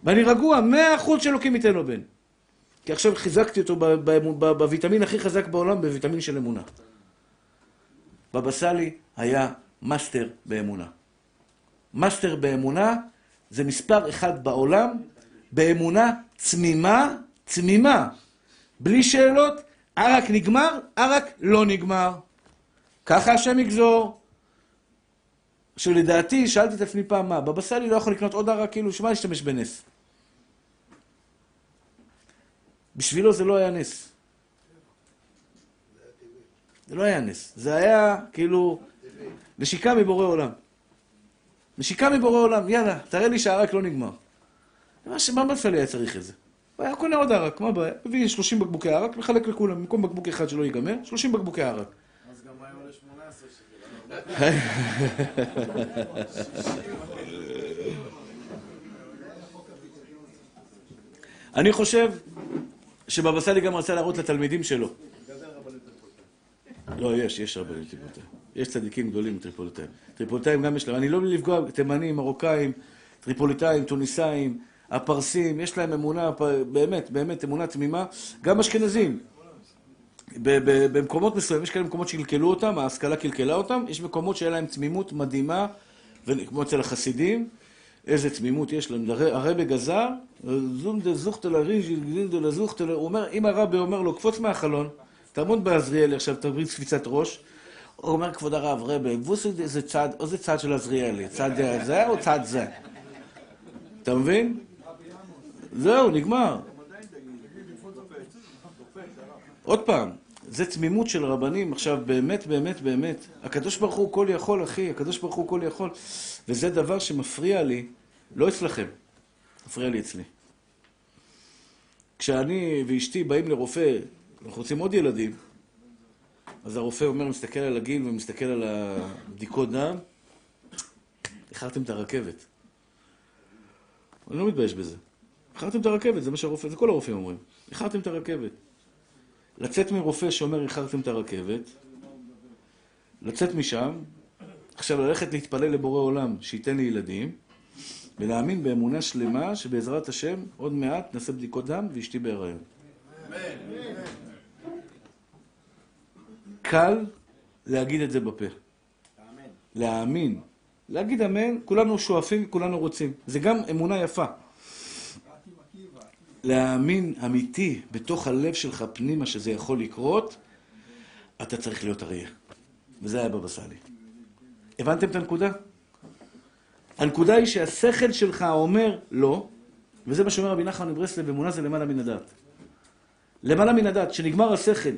ואני רגוע, מאה אחוז שאלוקים ייתן לו בן. כי עכשיו חיזקתי אותו בוויטמין הכי חזק בעולם, בוויטמין של אמונה. בבא סאלי היה מאסטר באמונה. מאסטר באמונה זה מספר אחד בעולם, באמונה תמימה, תמימה. בלי שאלות, ערק נגמר, ערק לא נגמר. ככה השם יגזור. עכשיו לדעתי, שאלתי את עצמי פעם מה, בבא סאלי לא יכול לקנות עוד ערק, כאילו, שמה להשתמש בנס? בשבילו זה לא היה נס. זה לא היה נס. זה היה כאילו נשיקה מבורא עולם. נשיקה מבורא עולם, יאללה, תראה לי שהערק לא נגמר. מה שמה בסלי היה צריך את זה? הוא היה קונה עוד ערק, מה הבעיה? מביא 30 בקבוקי ערק, מחלק לכולם, במקום בקבוק אחד שלא ייגמר, 30 בקבוקי ערק. אז גם היה עולה 18 שקל. אני חושב שבבא סאלי גם רצה להראות לתלמידים שלו. לא, יש, יש רבנים טריפוליטאים. יש צדיקים גדולים טריפוליטאים. טריפוליטאים גם יש להם, אני לא לפגוע, תימנים, מרוקאים, טריפוליטאים, טוניסאים, הפרסים, יש להם אמונה, באמת, באמת, אמונה תמימה. גם אשכנזים. במקומות מסוימים, יש כאלה מקומות שקלקלו אותם, ההשכלה קלקלה אותם, יש מקומות שהיה להם תמימות מדהימה, כמו אצל החסידים, איזה תמימות יש להם. הר- הרבי גזר, זונדה זוכטלה ריז'י, זונדה זוכטלה, הוא אומר, אם הרבי אומר לו, קפוץ מהחלון, תעמוד בעזריאלי עכשיו, תביא קפיצת ראש, הוא אומר, כבוד הרב, רבי, גבוס איזה צד, איזה צד של עזריאלי, צד זה או צד זה? אתה מבין? זהו, נגמר. עוד פעם, זה תמימות של רבנים, עכשיו באמת, באמת, באמת. הקדוש ברוך הוא כל יכול, אחי, הקדוש ברוך הוא כל יכול. וזה דבר שמפריע לי, לא אצלכם, מפריע לי אצלי. כשאני ואשתי באים לרופא, אנחנו רוצים עוד ילדים, אז הרופא אומר, מסתכל על הגיל ומסתכל על הבדיקות דם, איחרתם את הרכבת. אני לא מתבייש בזה. איחרתם את הרכבת, זה מה שהרופא, זה כל הרופאים אומרים. איחרתם את הרכבת. לצאת מרופא שאומר איחרתם את הרכבת, לצאת משם, עכשיו ללכת להתפלל לבורא עולם שייתן לי ילדים, ולהאמין באמונה שלמה שבעזרת השם עוד מעט נעשה בדיקות דם ואשתי בהיריון. קל להגיד את זה בפה. להאמין. להגיד אמן, כולנו שואפים, כולנו רוצים. זה גם אמונה יפה. להאמין אמיתי בתוך הלב שלך פנימה שזה יכול לקרות, אתה צריך להיות אריה. וזה היה בבא סאלי. הבנתם את הנקודה? הנקודה היא שהשכל שלך אומר לא, וזה מה שאומר רבי נחמן מברסלב, אמונה זה למעלה מן הדעת. למעלה מן הדעת, כשנגמר השכל.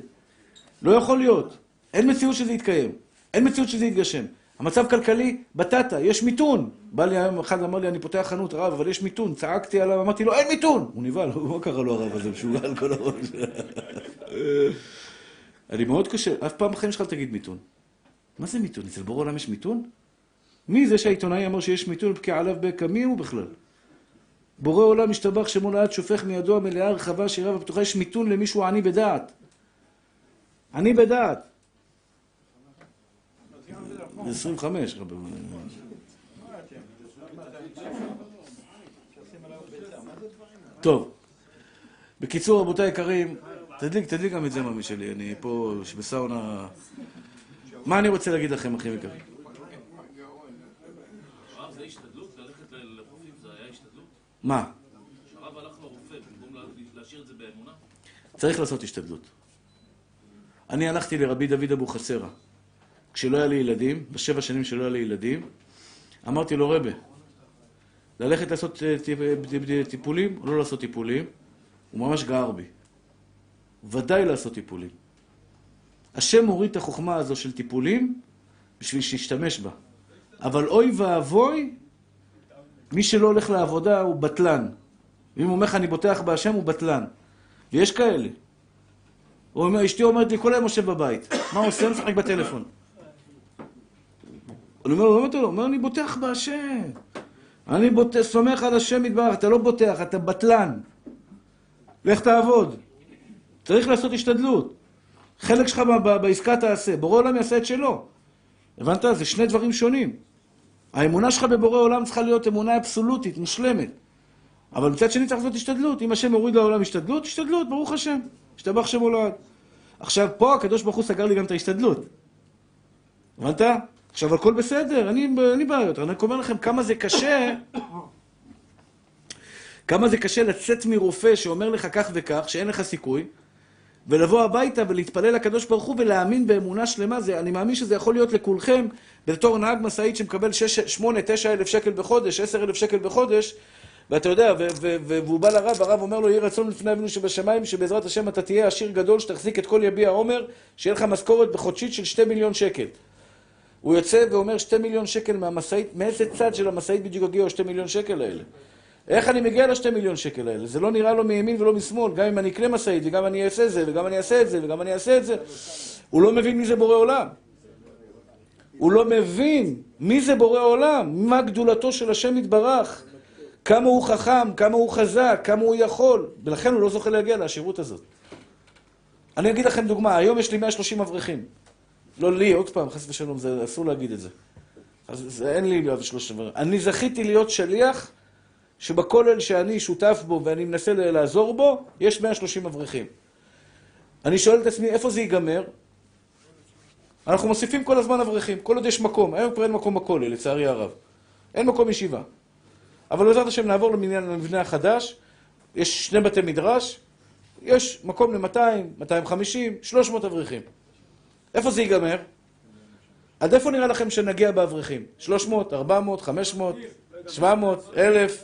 לא יכול להיות. אין מציאות שזה יתקיים. אין מציאות שזה יתגשם. המצב כלכלי, בטטה, יש מיתון. בא לי היום אחד, אמר לי, אני פותח חנות, הרב, אבל יש מיתון. צעקתי עליו, אמרתי לו, אין מיתון! הוא נבהל, מה קרה לו הרב הזה, משוגע על כל הראש. אני מאוד קשה, אף פעם בחיים שלך תגיד מיתון. מה זה מיתון? אצל בורא עולם יש מיתון? מי זה שהעיתונאי אמר שיש מיתון ובקיע עליו בקע? מי הוא בכלל? בורא עולם משתבח שמו לעד שופך מידו המלאה הרחבה שירה ופתוחה יש מיתון למישהו עני בדעת. עני בדעת. זה 25. רבי. טוב. בקיצור, רבותיי היקרים, תדליק, תדליק גם את זה, ממי שלי. אני פה בסאונה... מה אני רוצה להגיד לכם, אחים יקרים? מה? צריך לעשות השתדלות. אני הלכתי לרבי דוד אבוחצירא. כשלא היה לי ילדים, בשבע שנים שלא היה לי ילדים, אמרתי לו, רבה, ללכת לעשות אה, אה, טיפולים או לא לעשות טיפולים? הוא ממש גער בי. ודאי לעשות טיפולים. השם הוריד את החוכמה הזו של טיפולים בשביל שישתמש בה. אבל אוי ואבוי, מי שלא הולך לעבודה הוא בטלן. ואם הוא אומר לך אני בוטח בהשם, הוא בטלן. ויש כאלה. אשתי אומרת לי, כל היום יושב בבית. מה הוא עושה? משחק בטלפון. אני אומר לו, למה אתה לא? הוא אומר, אני בוטח בהשם. אני. סומך על השם יתברך, אתה לא בוטח, אתה בטלן. לך תעבוד. צריך לעשות השתדלות. חלק שלך בעסקה תעשה, בורא עולם יעשה את שלו. הבנת? זה שני דברים שונים. האמונה שלך בבורא עולם צריכה להיות אמונה אבסולוטית, מושלמת. אבל מצד שני צריך לעשות השתדלות. אם השם מוריד לעולם השתדלות, השתדלות, ברוך השם. השתבח שם הולד. עכשיו, פה הקדוש ברוך הוא סגר לי גם את ההשתדלות. הבנת? עכשיו, הכל בסדר, אין לי בעיות. אני רק אומר לכם כמה זה קשה, כמה זה קשה לצאת מרופא שאומר לך כך וכך, שאין לך סיכוי, ולבוא הביתה ולהתפלל לקדוש ברוך הוא ולהאמין באמונה שלמה. זה, אני מאמין שזה יכול להיות לכולכם, בתור נהג משאית שמקבל 8, 9 אלף שקל בחודש, 10 אלף שקל בחודש, ואתה יודע, והוא בא לרב, הרב אומר לו, יהי רצון לפני אבינו שבשמיים, שבעזרת השם אתה תהיה עשיר גדול, שתחזיק את כל יביע עומר, שיהיה לך משכורת בחודשית של 2 מיליון שקל. הוא יוצא ואומר 2 מיליון שקל מהמשאית, מאיזה צד של המשאית בדיוק הגיעו 2 מיליון שקל האלה? איך אני מגיע ל-2 מיליון שקל האלה? זה לא נראה לו מימין ולא משמאל, גם אם אני אקנה משאית, וגם אני אעשה זה, וגם אני אעשה את זה, וגם אני אעשה את זה. הוא לא מבין מי זה בורא עולם. הוא לא מבין מי זה בורא עולם, מה גדולתו של השם יתברך, כמה הוא חכם, כמה הוא חזק, כמה הוא יכול, ולכן הוא לא זוכה להגיע לעשירות הזאת. אני אגיד לכם דוגמה, היום יש לי 130 אברכים. לא לי, עוד פעם, חס ושלום, זה אסור להגיד את זה. אז זה, אין לי 130 אברכים. אני זכיתי להיות שליח שבכולל שאני שותף בו ואני מנסה לעזור בו, יש 130 אברכים. אני שואל את עצמי, איפה זה ייגמר? אנחנו מוסיפים כל הזמן אברכים, כל עוד יש מקום. היום כבר אין מקום בכולל, לצערי הרב. אין מקום ישיבה. אבל בעזרת השם נעבור למבנה, למבנה החדש, יש שני בתי מדרש, יש מקום ל-200, 250, 300 אברכים. איפה זה ייגמר? עד איפה נראה לכם שנגיע באברכים? 300, 400, 500, 700, 1,000?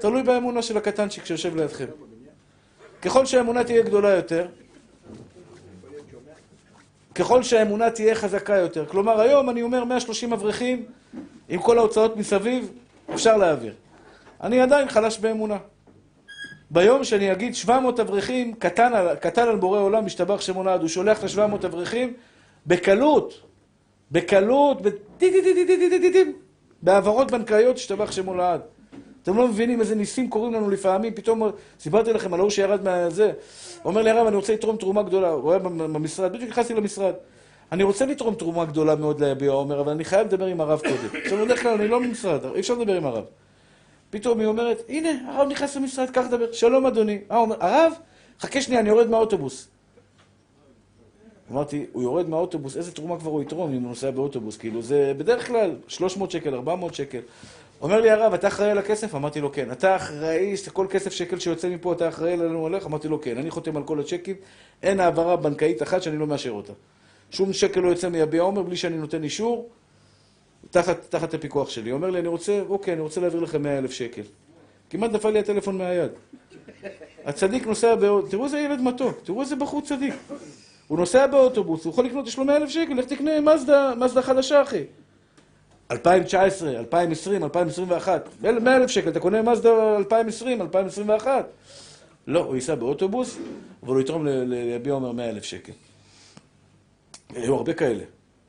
תלוי באמונה של הקטנצ'יק שיושב לידכם. ככל שהאמונה תהיה גדולה יותר, ככל שהאמונה תהיה חזקה יותר. כלומר, היום אני אומר 130 אברכים, עם כל ההוצאות מסביב, אפשר להעביר. אני עדיין חלש באמונה. ביום שאני אגיד 700 אברכים, קטן קטן על בורא עולם, משתבח שמו לעד, הוא שולח ל-700 אברכים בקלות, בקלות, בהעברות בנקאיות, השתבח שמו לעד. אתם לא מבינים איזה ניסים קורים לנו לפעמים, פתאום סיפרתי לכם על ההוא שירד מהזה. אומר לי הרב, אני רוצה לתרום תרומה גדולה, הוא היה במשרד, בדיוק נכנסתי למשרד. אני רוצה לתרום תרומה גדולה מאוד ליביע עומר, אבל אני חייב לדבר עם הרב קודם. עכשיו, בדרך כלל אני לא במשרד, אי אפשר לדבר עם הרב. פתאום היא אומרת, הנה, הרב נכנס למשרד, קח לדבר. שלום, אדוני. אה, הוא אומר, הרב, חכה שנייה, אני יורד מהאוטובוס. אמרתי, הוא יורד מהאוטובוס, איזה תרומה כבר הוא יתרום אם הוא נוסע באוטובוס? כאילו, זה בדרך כלל 300 שקל, 400 שקל. אומר לי הרב, אתה אחראי על הכסף? אמרתי לו, כן. אתה אחראי, כל כסף שקל שיוצא מפה, אתה אחראי עלינו הולך? אמרתי לו, כן. אני חותם על כל הצ'קים, אין העברה בנקאית אחת שאני לא מאשר אותה. שום שקל לא יוצא מיביע עומר בלי שאני נותן אישור, תחת, תחת הפיקוח שלי. אומר לי, אני רוצה, אוקיי, אני רוצה להעביר לכם 100 אלף שקל. כמעט נפל לי הטלפון מהיד. הצדיק נוסע באוטובוס, תראו איזה ילד מתוק, תראו איזה בחור צדיק. הוא נוסע באוטובוס, הוא יכול לקנות, יש לו 100 אלף שקל, לך תקנה מזדה, מזדה חדשה, אחי. 2019, 2020, 2021, 100 אלף שקל, אתה קונה מזדה 2020, 2021. לא, הוא ייסע באוטובוס, אבל הוא יתרום ליביע עומר 100 אלף שקל. היו הרבה כאלה,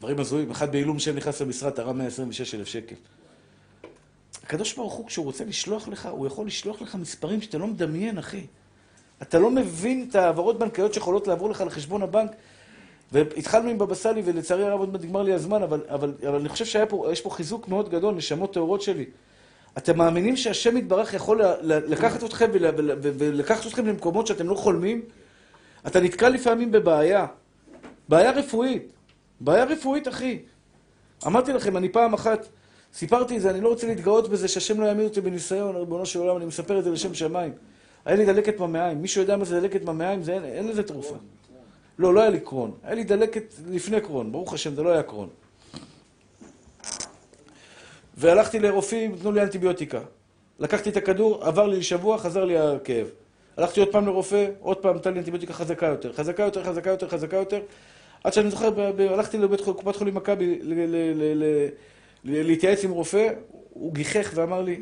דברים הזויים. אחד בעילום שם נכנס למשרד, תרם 126 אלף שקל. הקדוש ברוך הוא, כשהוא רוצה לשלוח לך, הוא יכול לשלוח לך מספרים שאתה לא מדמיין, אחי. אתה לא מבין את ההעברות בנקאיות שיכולות לעבור לך לחשבון הבנק. והתחלנו עם בבא סאלי, ולצערי הרב עוד מעט נגמר לי הזמן, אבל, אבל, אבל אני חושב שיש פה חיזוק מאוד גדול, נשמות טהורות שלי. אתם מאמינים שהשם יתברך יכול לקחת אתכם ול, ול, ולקחת אתכם למקומות שאתם לא חולמים? אתה נתקע לפעמים בבעיה. בעיה רפואית. בעיה רפואית, אחי. אמרתי לכם, אני פעם אחת, סיפרתי את זה, אני לא רוצה להתגאות בזה שהשם לא יעמיד אותי בניסיון, ריבונו של עולם, אני מספר את זה לשם שמיים. היה לי דלקת במעיים. מישהו יודע מה זה דלקת במעיים? אין, אין לזה תרופה. לא, לא היה לי קרון. היה לי דלקת לפני קרון. ברוך השם, זה לא היה קרון. והלכתי לרופאים, תנו לי אנטיביוטיקה. לקחתי את הכדור, עבר לי שבוע, חזר לי הכאב. הלכתי עוד פעם לרופא, עוד פעם נתן לי אנטיביוטיקה חזקה יותר. חזקה יותר, חזקה יותר, חזקה יותר. עד שאני זוכר, הלכתי לבית חולים, מכבי להתייעץ עם רופא, הוא גיחך ואמר לי,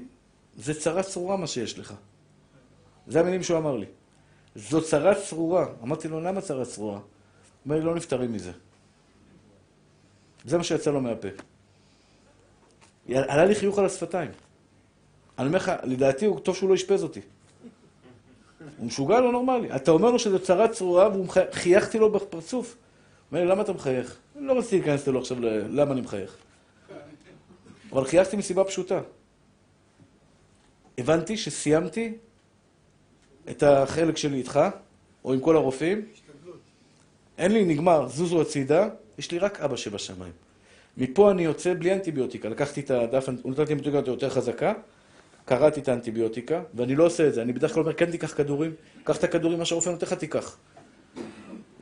זה צרה צרורה מה שיש לך. זה המילים שהוא אמר לי. זו צרה צרורה. אמרתי לו, למה צרה צרורה? הוא אומר לי, לא נפטרים מזה. זה מה שיצא לו מהפה. עלה לי חיוך על השפתיים. אני אומר לך, לדעתי, הוא טוב שהוא לא אשפז אותי. הוא משוגע, לא נורמלי. אתה אומר לו שזו צרה צרורה, וחייכתי לו בפרצוף. אומר לי, למה אתה מחייך? לא רציתי להיכנס לו עכשיו ל- למה אני מחייך. אבל חייכתי מסיבה פשוטה. הבנתי שסיימתי את החלק שלי איתך, או עם כל הרופאים. אין לי, נגמר, זוזו הצידה, יש לי רק אבא שבשמיים. מפה אני יוצא בלי אנטיביוטיקה. לקחתי את הדף, לי אנטיביוטיקה יותר חזקה, קראתי את האנטיביוטיקה, ואני לא עושה את זה. אני בדרך כלל אומר, כן תיקח כדורים, קח את הכדורים, מה שהרופא נותן לך תיקח.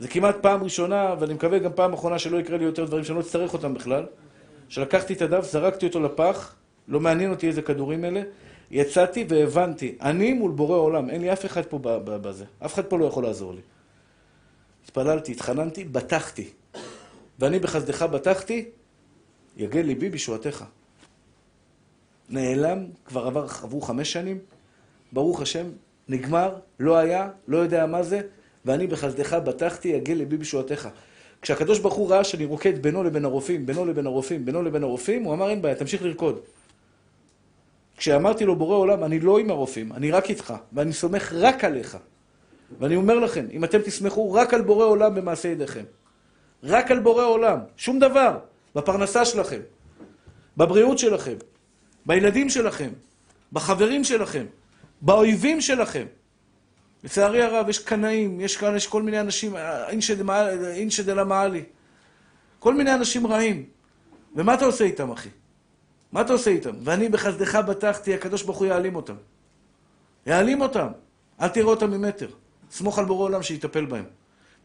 זה כמעט פעם ראשונה, ואני מקווה גם פעם אחרונה שלא יקרה לי יותר דברים שאני לא אצטרך אותם בכלל. שלקחתי את הדף, זרקתי אותו לפח, לא מעניין אותי איזה כדורים אלה, יצאתי והבנתי, אני מול בורא עולם, אין לי אף אחד פה בזה, אף אחד פה לא יכול לעזור לי. התפללתי, התחננתי, בטחתי. ואני בחסדך בטחתי, יגל ליבי בישועתך. נעלם, כבר עבר, עברו חמש שנים, ברוך השם, נגמר, לא היה, לא יודע מה זה, ואני בחסדך בטחתי, יגל ליבי בישועתך. כשהקדוש ברוך הוא ראה שאני רוקד בינו לבין הרופאים, בינו לבין הרופאים, בינו לבין הרופאים, הוא אמר, אין בעיה, תמשיך לרקוד. כשאמרתי לו, בורא עולם, אני לא עם הרופאים, אני רק איתך, ואני סומך רק עליך. ואני אומר לכם, אם אתם תסמכו רק על בורא עולם במעשה ידיכם, רק על בורא עולם, שום דבר, בפרנסה שלכם, בבריאות שלכם, בילדים שלכם, בחברים שלכם, באויבים שלכם. לצערי הרב, יש קנאים, יש כאן, יש כל מיני אנשים, אינשא דלה מעלי. כל מיני אנשים רעים. ומה אתה עושה איתם, אחי? מה אתה עושה איתם? ואני בחסדך בטחתי, הקדוש ברוך הוא יעלים אותם. יעלים אותם. אל תראה אותם ממטר. סמוך על בורא עולם שיטפל בהם.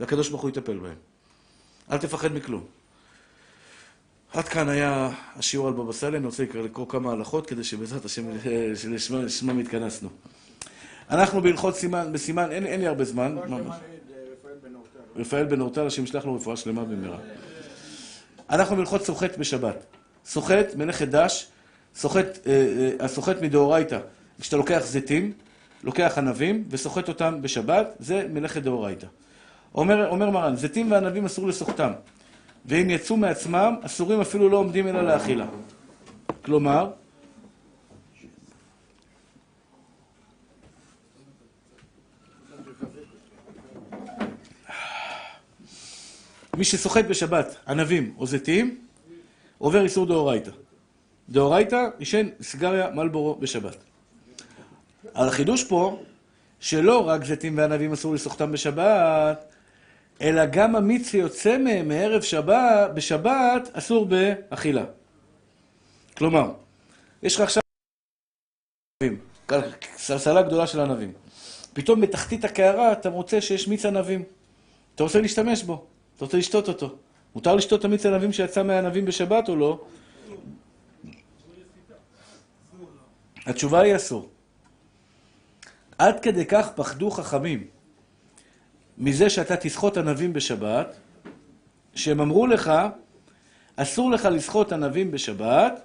והקדוש ברוך הוא יטפל בהם. אל תפחד מכלום. עד כאן היה השיעור על בבא סאלי, אני רוצה לקרוא כמה הלכות כדי שבעזרת השם, שלשמם התכנסנו. אנחנו בהלכות סימן, בסימן, אין, אין לי הרבה זמן. אורטל. רפאל בן אורטל, השם ישלח לו רפואה שלמה במהרה. אנחנו בהלכות סוחט בשבת. סוחט, מלאכת דש, סוחט, אה, אה, הסוחט מדאורייתא. כשאתה לוקח זיתים, לוקח ענבים וסוחט אותם בשבת, זה מלאכת דאורייתא. אומר, אומר מרן, זיתים וענבים אסור לסוחטם, ואם יצאו מעצמם, אסורים אפילו לא עומדים אלא לאכילה. כלומר, מי שסוחט בשבת ענבים או זיתים, עובר איסור דאורייתא. דאורייתא, עישן סיגריה מלבורו בשבת. אבל החידוש פה, שלא רק זיתים וענבים אסור לסוחטם בשבת, אלא גם המיץ שיוצא מהם מערב שבת, בשבת, אסור באכילה. כלומר, יש לך עכשיו סלסלה גדולה של ענבים. פתאום בתחתית הקערה אתה מוצא שיש מיץ ענבים. אתה רוצה להשתמש בו, אתה רוצה לשתות אותו. מותר לשתות המיץ ענבים שיצא מהענבים בשבת או לא? התשובה היא אסור. עד כדי כך פחדו חכמים מזה שאתה תסחוט ענבים בשבת, שהם אמרו לך, אסור לך לסחוט ענבים בשבת,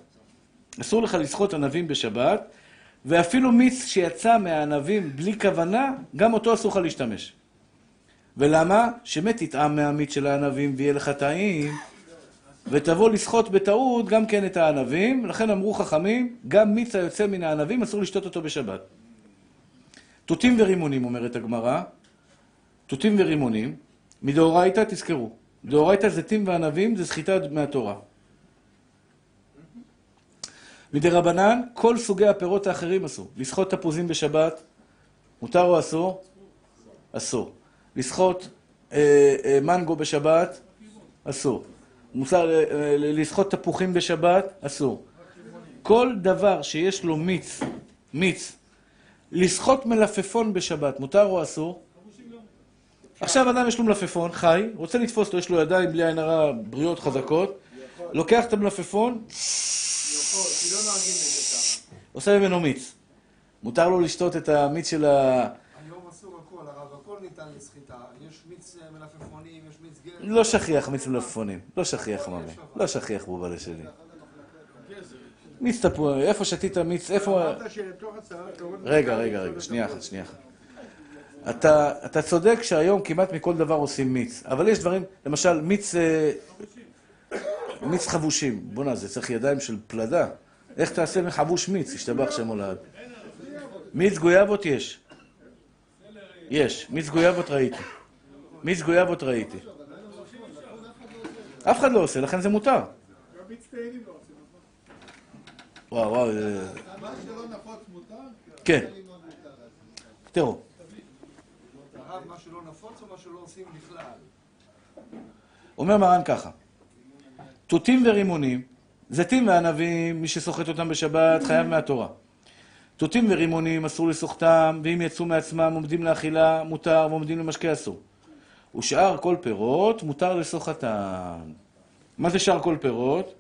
אסור לך לסחוט ענבים בשבת, ואפילו מיץ שיצא מהענבים בלי כוונה, גם אותו אסור לך להשתמש. ולמה? שמת תטעם מהמיץ של הענבים ויהיה לך טעים, ותבוא לסחוט בטעות גם כן את הענבים, לכן אמרו חכמים, גם מיץ היוצא מן הענבים אסור לשתות אותו בשבת. תותים ורימונים, אומרת הגמרא, תותים ורימונים, מדאורייתא, תזכרו, דאורייתא זיתים וענבים זה סחיטה מהתורה. מדרבנן, כל סוגי הפירות האחרים אסור. לסחוט תפוזים בשבת, מותר או אסור? אסור. לסחוט אה, אה, מנגו בשבת, אסור. מותר אה, לסחוט תפוחים בשבת, אסור. כל דבר שיש לו מיץ, מיץ, לסחוט מלפפון בשבת, מותר או אסור? עכשיו אדם יש לו מלפפון, חי, רוצה לתפוס אותו, יש לו ידיים בלי עין הרע, בריאות חזקות, לוקח את המלפפון. עושה ממנו מיץ. מותר לו לשתות את המיץ של ה... היום אסור הכל, הרב, הכל ניתן לסחיטה. יש מיץ אה, מלפפונים, יש מיץ גר. לא שכיח מיץ מלפפונים. לא שכיח, ממי. לא שכיח בובלה שלי. מיץ תפוח, איפה שתית מיץ, איפה... רגע, רגע, רגע, שנייה אחת, שנייה אחת. אתה, אתה צודק שהיום כמעט מכל דבר עושים מיץ, אבל יש דברים, למשל מיץ, אה, מיץ חבושים. בואנה, זה צריך ידיים של פלדה. איך תעשה מחבוש מיץ? ישתבח שם עולד. מיץ גויאבות יש. יש, מיץ גויאבות ראיתי. מיץ גויאבות ראיתי. אף אחד לא עושה, לכן זה מותר. גם תהילים לא עושים. וואו, וואו, מה שלא נפוץ מותר? כן. תראו, מה שלא נפוץ או מה שלא עושים בכלל? אומר מרן ככה, תותים ורימונים, זיתים וענבים, מי שסוחט אותם בשבת חייב מהתורה. תותים ורימונים אסור לסוחטם, ואם יצאו מעצמם עומדים לאכילה מותר, ועומדים למשקה אסור. ושאר כל פירות מותר לסוחטם. מה זה שאר כל פירות?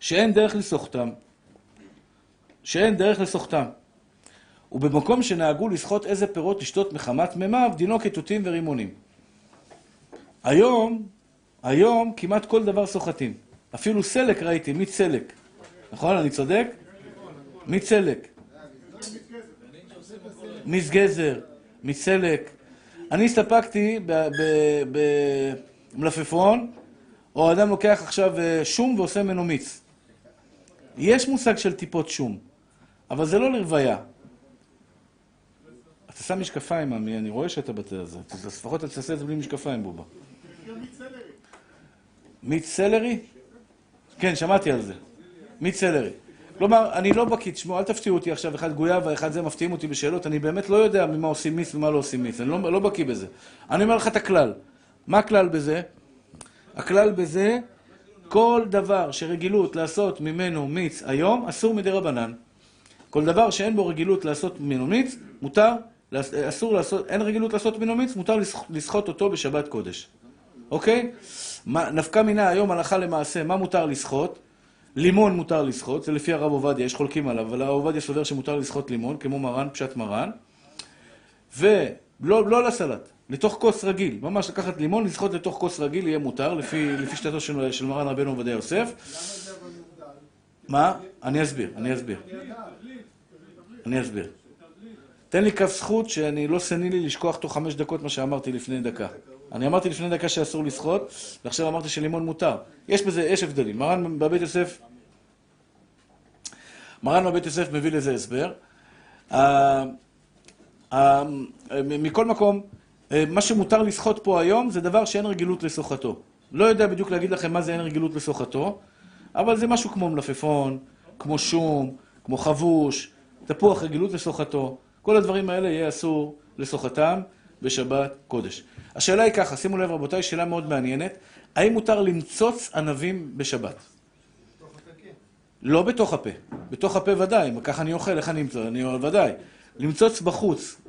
שאין דרך לסוחטם. שאין דרך לסוחטם. ובמקום שנהגו לסחוט איזה פירות לשתות מחמת מימיו, דינו כתותים ורימונים. היום, היום כמעט כל דבר סוחטים. אפילו סלק ראיתי, מיץ סלק. נכון? אני צודק? מיץ סלק. מיץ גזר, מיץ סלק. אני הסתפקתי במלפפון, או אדם לוקח עכשיו אה, שום ועושה ממנו מיץ. יש מושג של טיפות שום, אבל זה לא לרוויה. אתה שם משקפיים, עמי, אני רואה שאתה בתה הזה. אז לפחות אתה תעשה את זה בלי משקפיים, בובה. מיץ סלרי? כן, שמעתי על זה. מיץ סלרי. כלומר, אני לא בקיא, תשמעו, אל תפתיעו אותי עכשיו, אחד גויאבה, אחד זה, מפתיעים אותי בשאלות, אני באמת לא יודע ממה עושים מיץ ומה לא עושים מיץ, אני לא, לא בקיא בזה. אני אומר לך את הכלל. מה הכלל בזה? הכלל בזה, כל דבר שרגילות לעשות ממנו מיץ היום, אסור מדי רבנן. כל דבר שאין בו רגילות לעשות ממנו מיץ, מותר, אסור לעשות, אין רגילות לעשות ממנו מיץ, מותר לסח- לסחוט אותו בשבת קודש. אוקיי? נפקא מינה היום הלכה למעשה, מה מותר לסחוט? לימון מותר לסחוט, זה לפי הרב עובדיה, יש חולקים עליו, אבל הרב עובדיה סובר שמותר לסחוט לימון, כמו מרן, פשט מרן. ולא לא לסלט, לתוך כוס רגיל, ממש לקחת לימון, לסחוט לתוך כוס רגיל, יהיה מותר, לפי, לפי שיטתו של, של מרן רבנו עובדיה יוסף. מה? אני אסביר, אני אסביר. אני אסביר. תן לי כף זכות שאני לא סנילי לשכוח תוך חמש דקות מה שאמרתי לפני דקה. אני אמרתי לפני דקה שאסור לסחוט, ועכשיו אמרתי שלימון מותר. יש בזה, יש הבדלים. מרן בבית יוסף, מרן בבית יוסף מביא לזה הסבר. אה, אה, מכל מקום, אה, מה שמותר לסחוט פה היום זה דבר שאין רגילות לסוחתו. לא יודע בדיוק להגיד לכם מה זה אין רגילות לסוחתו, אבל זה משהו כמו מלפפון, כמו שום, כמו חבוש, תפוח רגילות לסוחתו. כל הדברים האלה יהיה אסור לסוחתם בשבת קודש. השאלה היא ככה, שימו לב רבותיי, שאלה מאוד מעניינת. האם מותר למצוץ ענבים בשבת? לא בתוך הפה. בתוך הפה ודאי, ככה אני אוכל, איך אני אמצא? אני ודאי. למצוץ בחוץ.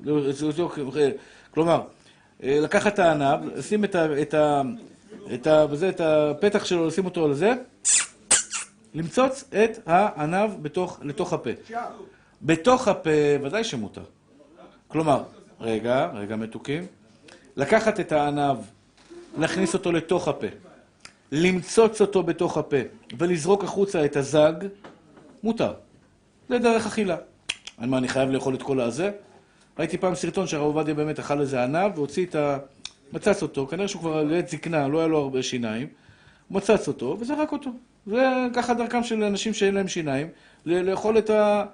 כלומר, אה, לקחת את הענב, לשים את, את, ה, את, את הפתח שלו, לשים אותו על זה, למצוץ את הענב בתוך, לתוך הפה. בתוך הפה, ודאי שמותר. כלומר, רגע, רגע מתוקים, לקחת את הענב, להכניס אותו לתוך הפה, למצוץ אותו בתוך הפה ולזרוק החוצה את הזג, מותר. זה דרך אכילה. מה, אני חייב לאכול את כל הזה? ראיתי פעם סרטון שהרב עובדיה באמת אכל איזה ענב והוציא את ה... מצץ אותו, כנראה שהוא כבר לעת זקנה, לא היה לו הרבה שיניים, מצץ אותו וזרק אותו. זה ככה דרכם של אנשים שאין להם שיניים, לאכול את, ה...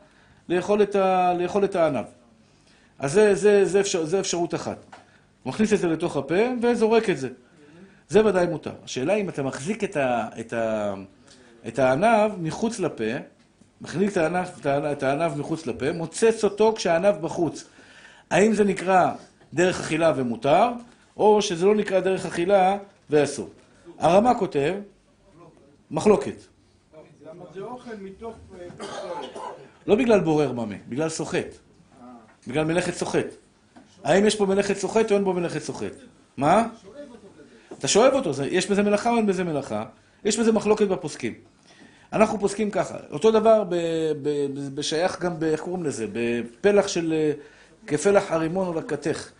לאכול את, ה... לאכול את הענב. אז זה, זה, זה, אפשר... זה אפשרות אחת. הוא מכניס את זה לתוך הפה וזורק את זה. זה ודאי מותר. השאלה אם אתה מחזיק את, ה... את, ה... את הענב מחוץ לפה, מחזיק את הענב, את הענב- מחוץ לפה, מוצץ אותו כשהענב בחוץ. האם זה נקרא דרך אכילה ומותר, או שזה לא נקרא דרך אכילה ואסור. הרמ"א כותב, מחלוקת. אה. לא בגלל בורר ממה, בגלל סוחט. בגלל מלאכת סוחט. האם יש פה מלאכת סוחט או אין בו מלאכת סוחט? מה? אתה שואב אותו, יש בזה מלאכה או אין בזה מלאכה? יש בזה מחלוקת בפוסקים. אנחנו פוסקים ככה, אותו דבר בשייך גם, איך קוראים לזה? בפלח של, כפלח הרימון או לקטך.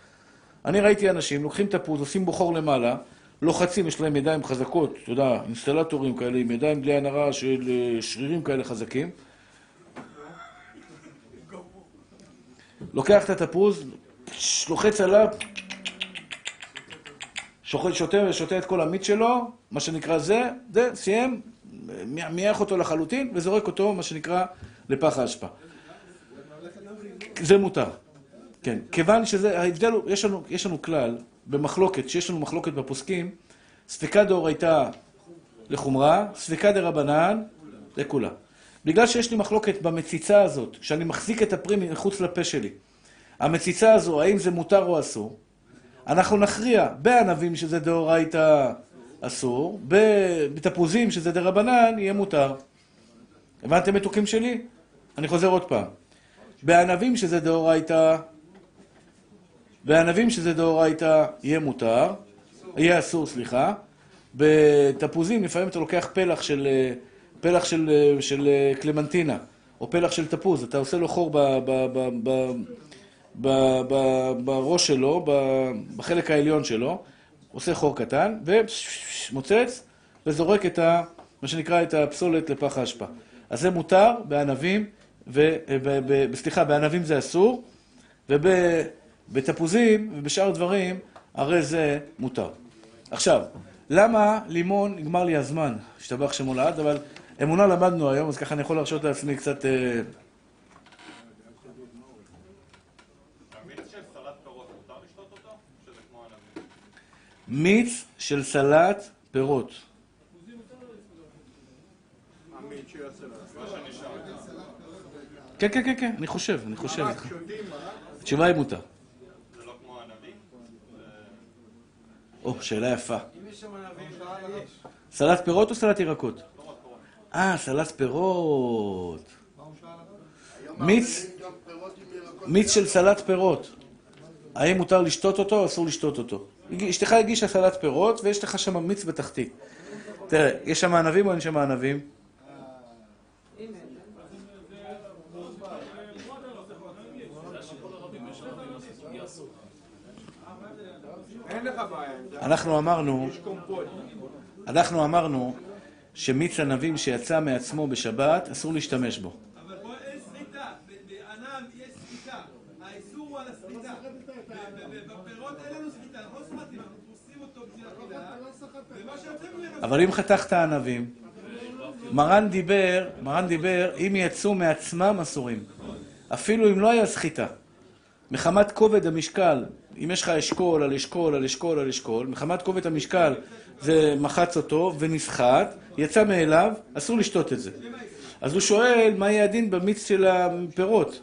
אני ראיתי אנשים, לוקחים תפוז, עושים בוחור למעלה, לוחצים, יש להם ידיים חזקות, אתה יודע, אינסטלטורים כאלה, עם ידיים בלי הנרה של אה, שרירים כאלה חזקים. לוקח את התפוז, לוחץ עליו, שותה, שותה, שותה את כל המיץ שלו, מה שנקרא זה, זה, סיים, מייח אותו לחלוטין וזורק אותו, מה שנקרא, לפח האשפה. זה מותר. כן, כיוון שזה, ההבדל הוא, יש לנו, יש לנו כלל במחלוקת, שיש לנו מחלוקת בפוסקים, ספיקה דאורייתא לחומרה, ספיקה דרבנן לכולה. בגלל שיש לי מחלוקת במציצה הזאת, כשאני מחזיק את הפרי מחוץ לפה שלי, המציצה הזו, האם זה מותר או אסור, אנחנו נכריע בענבים שזה דאורייתא אסור, בתפוזים שזה דרבנן יהיה מותר. הבנתם מתוקים שלי? אני חוזר עוד פעם. בענבים שזה דאורייתא, בענבים שזה דאורייתא יהיה מותר, יהיה אסור, סליחה. בתפוזים לפעמים אתה לוקח פלח של, פלח של, של קלמנטינה, או פלח של תפוז, אתה עושה לו חור ב, ב, ב, ב, בראש שלו, בחלק העליון שלו, עושה חור קטן, ומוצץ, וזורק את ה... מה שנקרא את הפסולת לפח האשפה. אז זה מותר בענבים. סליחה, בענבים זה אסור, ובתפוזים ובשאר דברים, הרי זה מותר. עכשיו, למה לימון, נגמר לי הזמן, השתבח שמו לעד, אבל אמונה למדנו היום, אז ככה אני יכול להרשות לעצמי קצת... מיץ של סלט פירות. כן, כן, כן, כן, אני חושב, אני חושב. התשובה היא מותר. זה לא כמו ענבים? או, שאלה יפה. סלט פירות או סלט ירקות? אה, סלט פירות. מיץ, מיץ של סלט פירות. האם מותר לשתות אותו או אסור לשתות אותו? אשתך הגישה סלט פירות ויש לך שם מיץ בתחתית. תראה, יש שם ענבים או אין שם ענבים? אנחנו אמרנו, אנחנו אמרנו שמיץ ענבים שיצא מעצמו בשבת, אסור להשתמש בו. אבל אם חתכת ענבים, מרן דיבר, מרן דיבר, אם יצאו מעצמם אסורים. אפילו אם לא היה סחיטה. מחמת כובד המשקל, אם יש לך אשכול על אשכול על אשכול על אשכול, מחמת כובד המשקל זה מחץ אותו ונסחט, יצא מאליו, אסור לשתות את זה. אז הוא שואל, מה יהיה הדין במיץ של הפירות,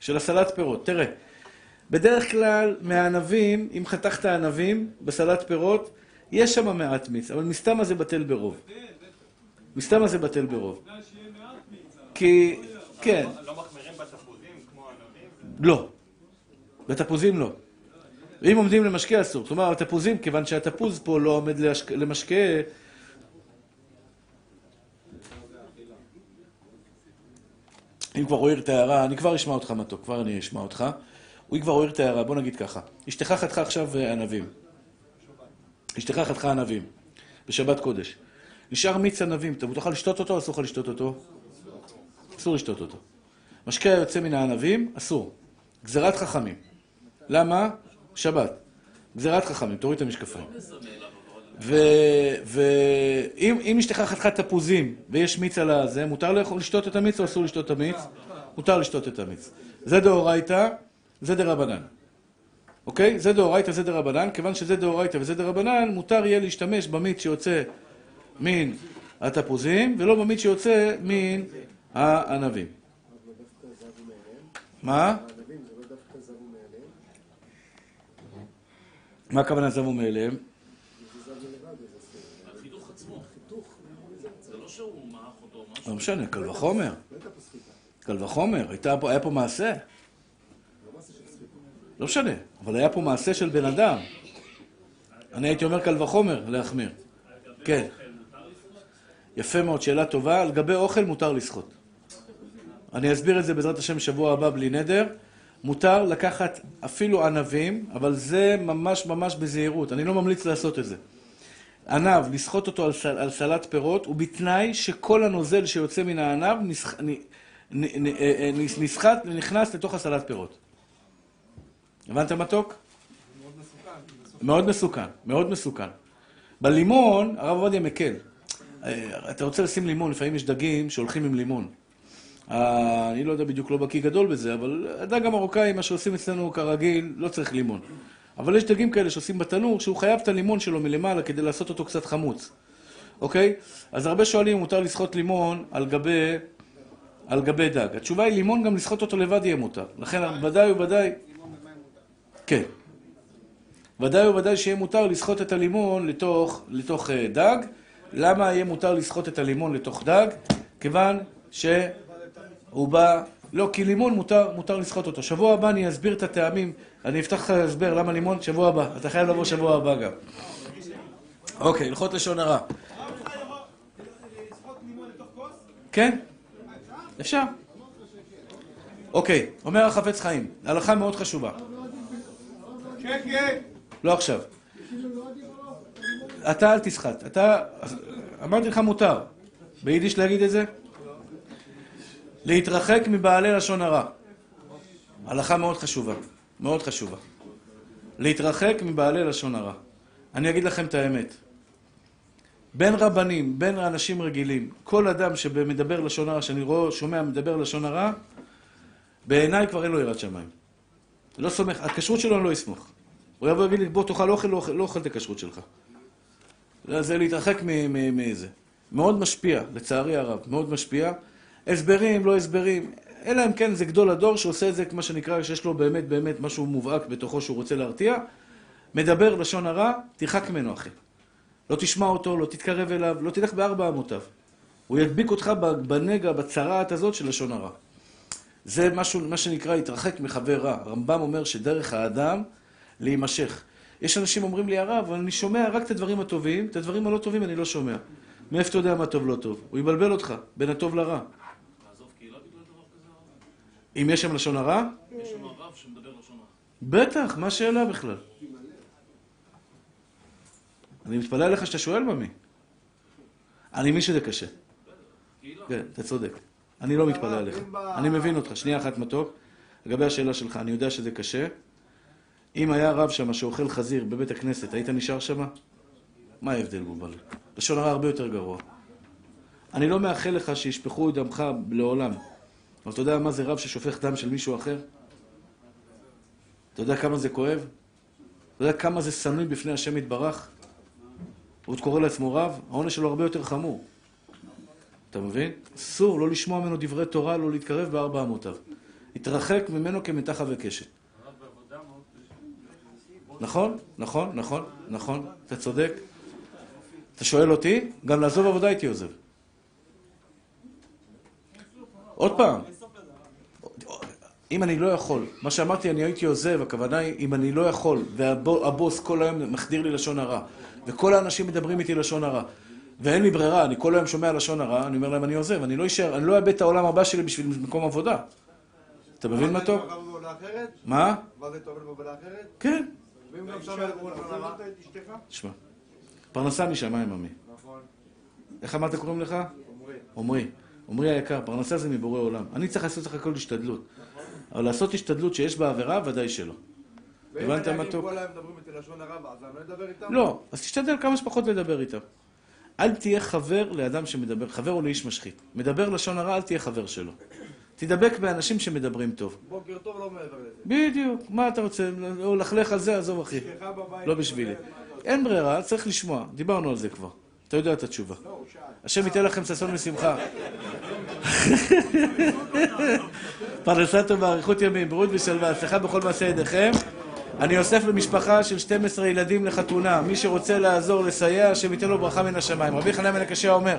של הסלט פירות? תראה, בדרך כלל מהענבים, אם חתכת ענבים בסלט פירות, יש שם מעט מיץ, אבל מסתמה זה בטל ברוב. מסתמה זה בטל ברוב. כי, כן. לא מחמירים בתפוזים כמו ענבים? לא. בתפוזים לא. אם עומדים למשקה אסור. אומרת, התפוזים, כיוון שהתפוז פה לא עומד למשקה... אם כבר הוא העיר את ההערה, אני כבר אשמע אותך מתוק, כבר אני אשמע אותך. הוא כבר העיר את ההערה, בוא נגיד ככה. אשתך חתכה עכשיו ענבים. אשתך חתכה ענבים, בשבת קודש. נשאר מיץ ענבים, אתה תוכל לשתות אותו או אסור לך לשתות אותו? אסור לשתות אותו. משקה היוצא מן הענבים, אסור. גזירת חכמים. למה? שבת. גזירת חכמים, תוריד את המשקפיים. ואם אשתך חתכה תפוזים ויש מיץ על הזה, מותר לשתות את המיץ או אסור לשתות את המיץ? מותר לשתות את המיץ. זה דאורייתא, זה דרבנן. אוקיי? זה דאורייתא, זה דרבנן. כיוון שזה דאורייתא וזה דרבנן, מותר יהיה להשתמש במיץ שיוצא מן התפוזים, ולא במיץ שיוצא מן הענבים. מה? מה הכוונה זבו מאליהם? לא משנה, קל וחומר. קל וחומר, היה פה מעשה. לא משנה, אבל היה פה מעשה של בן אדם. אני הייתי אומר קל וחומר להחמיר. כן. יפה מאוד, שאלה טובה. על גבי אוכל מותר לשחות. אני אסביר את זה בעזרת השם שבוע הבא בלי נדר. מותר לקחת אפילו ענבים, אבל זה ממש ממש בזהירות. אני לא ממליץ לעשות את זה. ענב, לסחוט אותו על, סל, על סלט פירות, ובתנאי שכל הנוזל שיוצא מן הענב אה, אה, נסחט ונכנס לתוך הסלט פירות. הבנת מתוק? מאוד מסוכן, מאוד מסוכן, מאוד מסוכן. בלימון, הרב עובדיה מקל. אה, אתה רוצה לשים לימון, לפעמים יש דגים שהולכים עם לימון. אה, אני לא יודע בדיוק, לא בקיא גדול בזה, אבל הדג המרוקאי, מה שעושים אצלנו כרגיל, לא צריך לימון. אבל יש דגים כאלה שעושים בתנור, שהוא חייב את הלימון שלו מלמעלה כדי לעשות אותו קצת חמוץ. אוקיי? אז הרבה שואלים, מותר לסחוט לימון על גבי, על גבי דג. התשובה היא, לימון גם לסחוט אותו לבד יהיה מותר. לכן ודאי וודאי... כן. ודאי וודאי שיהיה מותר לסחוט את הלימון לתוך, לתוך אה, דג. למה יהיה מותר לסחוט את הלימון לתוך דג? כיוון שהוא בא... לא, כי לימון מותר, מותר לסחוט אותו. שבוע הבא אני אסביר את הטעמים, אני אפתח לך הסבר למה לימון, שבוע הבא. אתה חייב לבוא שבוע הבא גם. אוקיי, הלכות לשון הרע. כן, אפשר. אוקיי, אומר החפץ חיים, הלכה מאוד חשובה. שקט! לא עכשיו. אתה אל תסחט. אתה... אמרתי לך מותר. ביידיש להגיד את זה? להתרחק מבעלי לשון הרע. הלכה מאוד חשובה. מאוד חשובה. להתרחק מבעלי לשון הרע. אני אגיד לכם את האמת. בין רבנים, בין אנשים רגילים, כל אדם שמדבר לשון הרע, שאני רואה, שומע, מדבר לשון הרע, בעיניי כבר אין לו יראת שמיים. לא סומך, הכשרות שלו אני לא אסמוך. הוא יבוא ויגיד לי, בוא תאכל אוכל, לא אוכל, לא אוכל את הכשרות שלך. זה, זה להתרחק מזה. מאוד משפיע, לצערי הרב, מאוד משפיע. הסברים, לא הסברים, אלא אם כן זה גדול הדור שעושה את זה, מה שנקרא, שיש לו באמת באמת משהו מובהק בתוכו שהוא רוצה להרתיע. מדבר לשון הרע, תרחק ממנו, אחי. לא תשמע אותו, לא תתקרב אליו, לא תלך בארבע אמותיו. הוא ידביק אותך בנגע, בצרעת הזאת של לשון הרע. זה משהו, מה שנקרא התרחק מחבר רע. הרמב"ם אומר שדרך האדם להימשך. יש אנשים אומרים לי, הרב, אבל אני שומע רק את הדברים הטובים, את הדברים הלא טובים אני לא שומע. מאיפה אתה יודע מה טוב לא טוב? הוא יבלבל אותך, בין הטוב לרע. הרב? אם יש שם לשון הרע? יש שם רב שמדבר לשון הרע. בטח, מה השאלה בכלל? אני מתפלא עליך שאתה שואל, ממי. אני מבין שזה קשה. קהילה. כן, אתה צודק. אני לא מתפלא עליך. אני מבין אותך. שנייה אחת מתוק. לגבי השאלה שלך, אני יודע שזה קשה. אם היה רב שם שאוכל חזיר בבית הכנסת, היית נשאר שם? מה ההבדל בובל? לשון הרע הרבה יותר גרוע. אני לא מאחל לך שישפכו את דמך לעולם. אבל אתה יודע מה זה רב ששופך דם של מישהו אחר? אתה יודע כמה זה כואב? אתה יודע כמה זה שנוא בפני השם יתברך? הוא עוד קורא לעצמו רב? העונש שלו הרבה יותר חמור. אתה מבין? אסור לא לשמוע ממנו דברי תורה, לא להתקרב בארבע אמותיו. התרחק ממנו כמתחה וקשת. נכון, נכון, נכון, נכון, אתה צודק. אתה שואל אותי? גם לעזוב עבודה הייתי עוזב. עוד פעם, אם אני לא יכול, מה שאמרתי אני הייתי עוזב, הכוונה היא אם אני לא יכול, והבוס כל היום מחדיר לי לשון הרע, וכל האנשים מדברים איתי לשון הרע, ואין לי ברירה, אני כל היום שומע לשון הרע, אני אומר להם אני עוזב, אני לא אשאר, אני לא אאבד את העולם הבא שלי בשביל מקום עבודה. אתה מבין מה טוב? מה? עבר זה טוב בעבודה אחרת? כן. ואם גם שם ידברו לשון הרע? את אשתך? תשמע, פרנסה משמיים, עמי. נכון. איך אמרת קוראים לך? אומרים. עמרי. עמרי היקר, פרנסה זה מבורא עולם. אני צריך לעשות לך הכל השתדלות. אבל לעשות השתדלות שיש בה עבירה, ודאי שלא. ואם הבנת אני מה אגיד טוב? כל היום מדברים איתי לשון הרע, אז אני לא אדבר איתם? לא, אז תשתדל כמה שפחות לדבר איתם. אל תהיה חבר לאדם שמדבר, חבר או לאיש משחית. מדבר לשון הרע, אל תהיה חבר שלו. תדבק באנשים שמדברים טוב. בוקר טוב, לא מעבר לזה. בדיוק, מה אתה רוצה? או לכלך על זה, עזוב אחי. לא בשבילי. אין ברירה, צריך לשמוע. דיברנו על זה כבר. אתה יודע את התשובה. לא. השם ייתן לכם ששון ושמחה. פרנסה טובה, אריכות ימים, בריאות ושלווה, הצלחה בכל מעשה ידיכם. אני אוסף למשפחה של 12 ילדים לחתונה. מי שרוצה לעזור, לסייע, השם ייתן לו ברכה מן השמיים. רבי חנן בן הקשה אומר,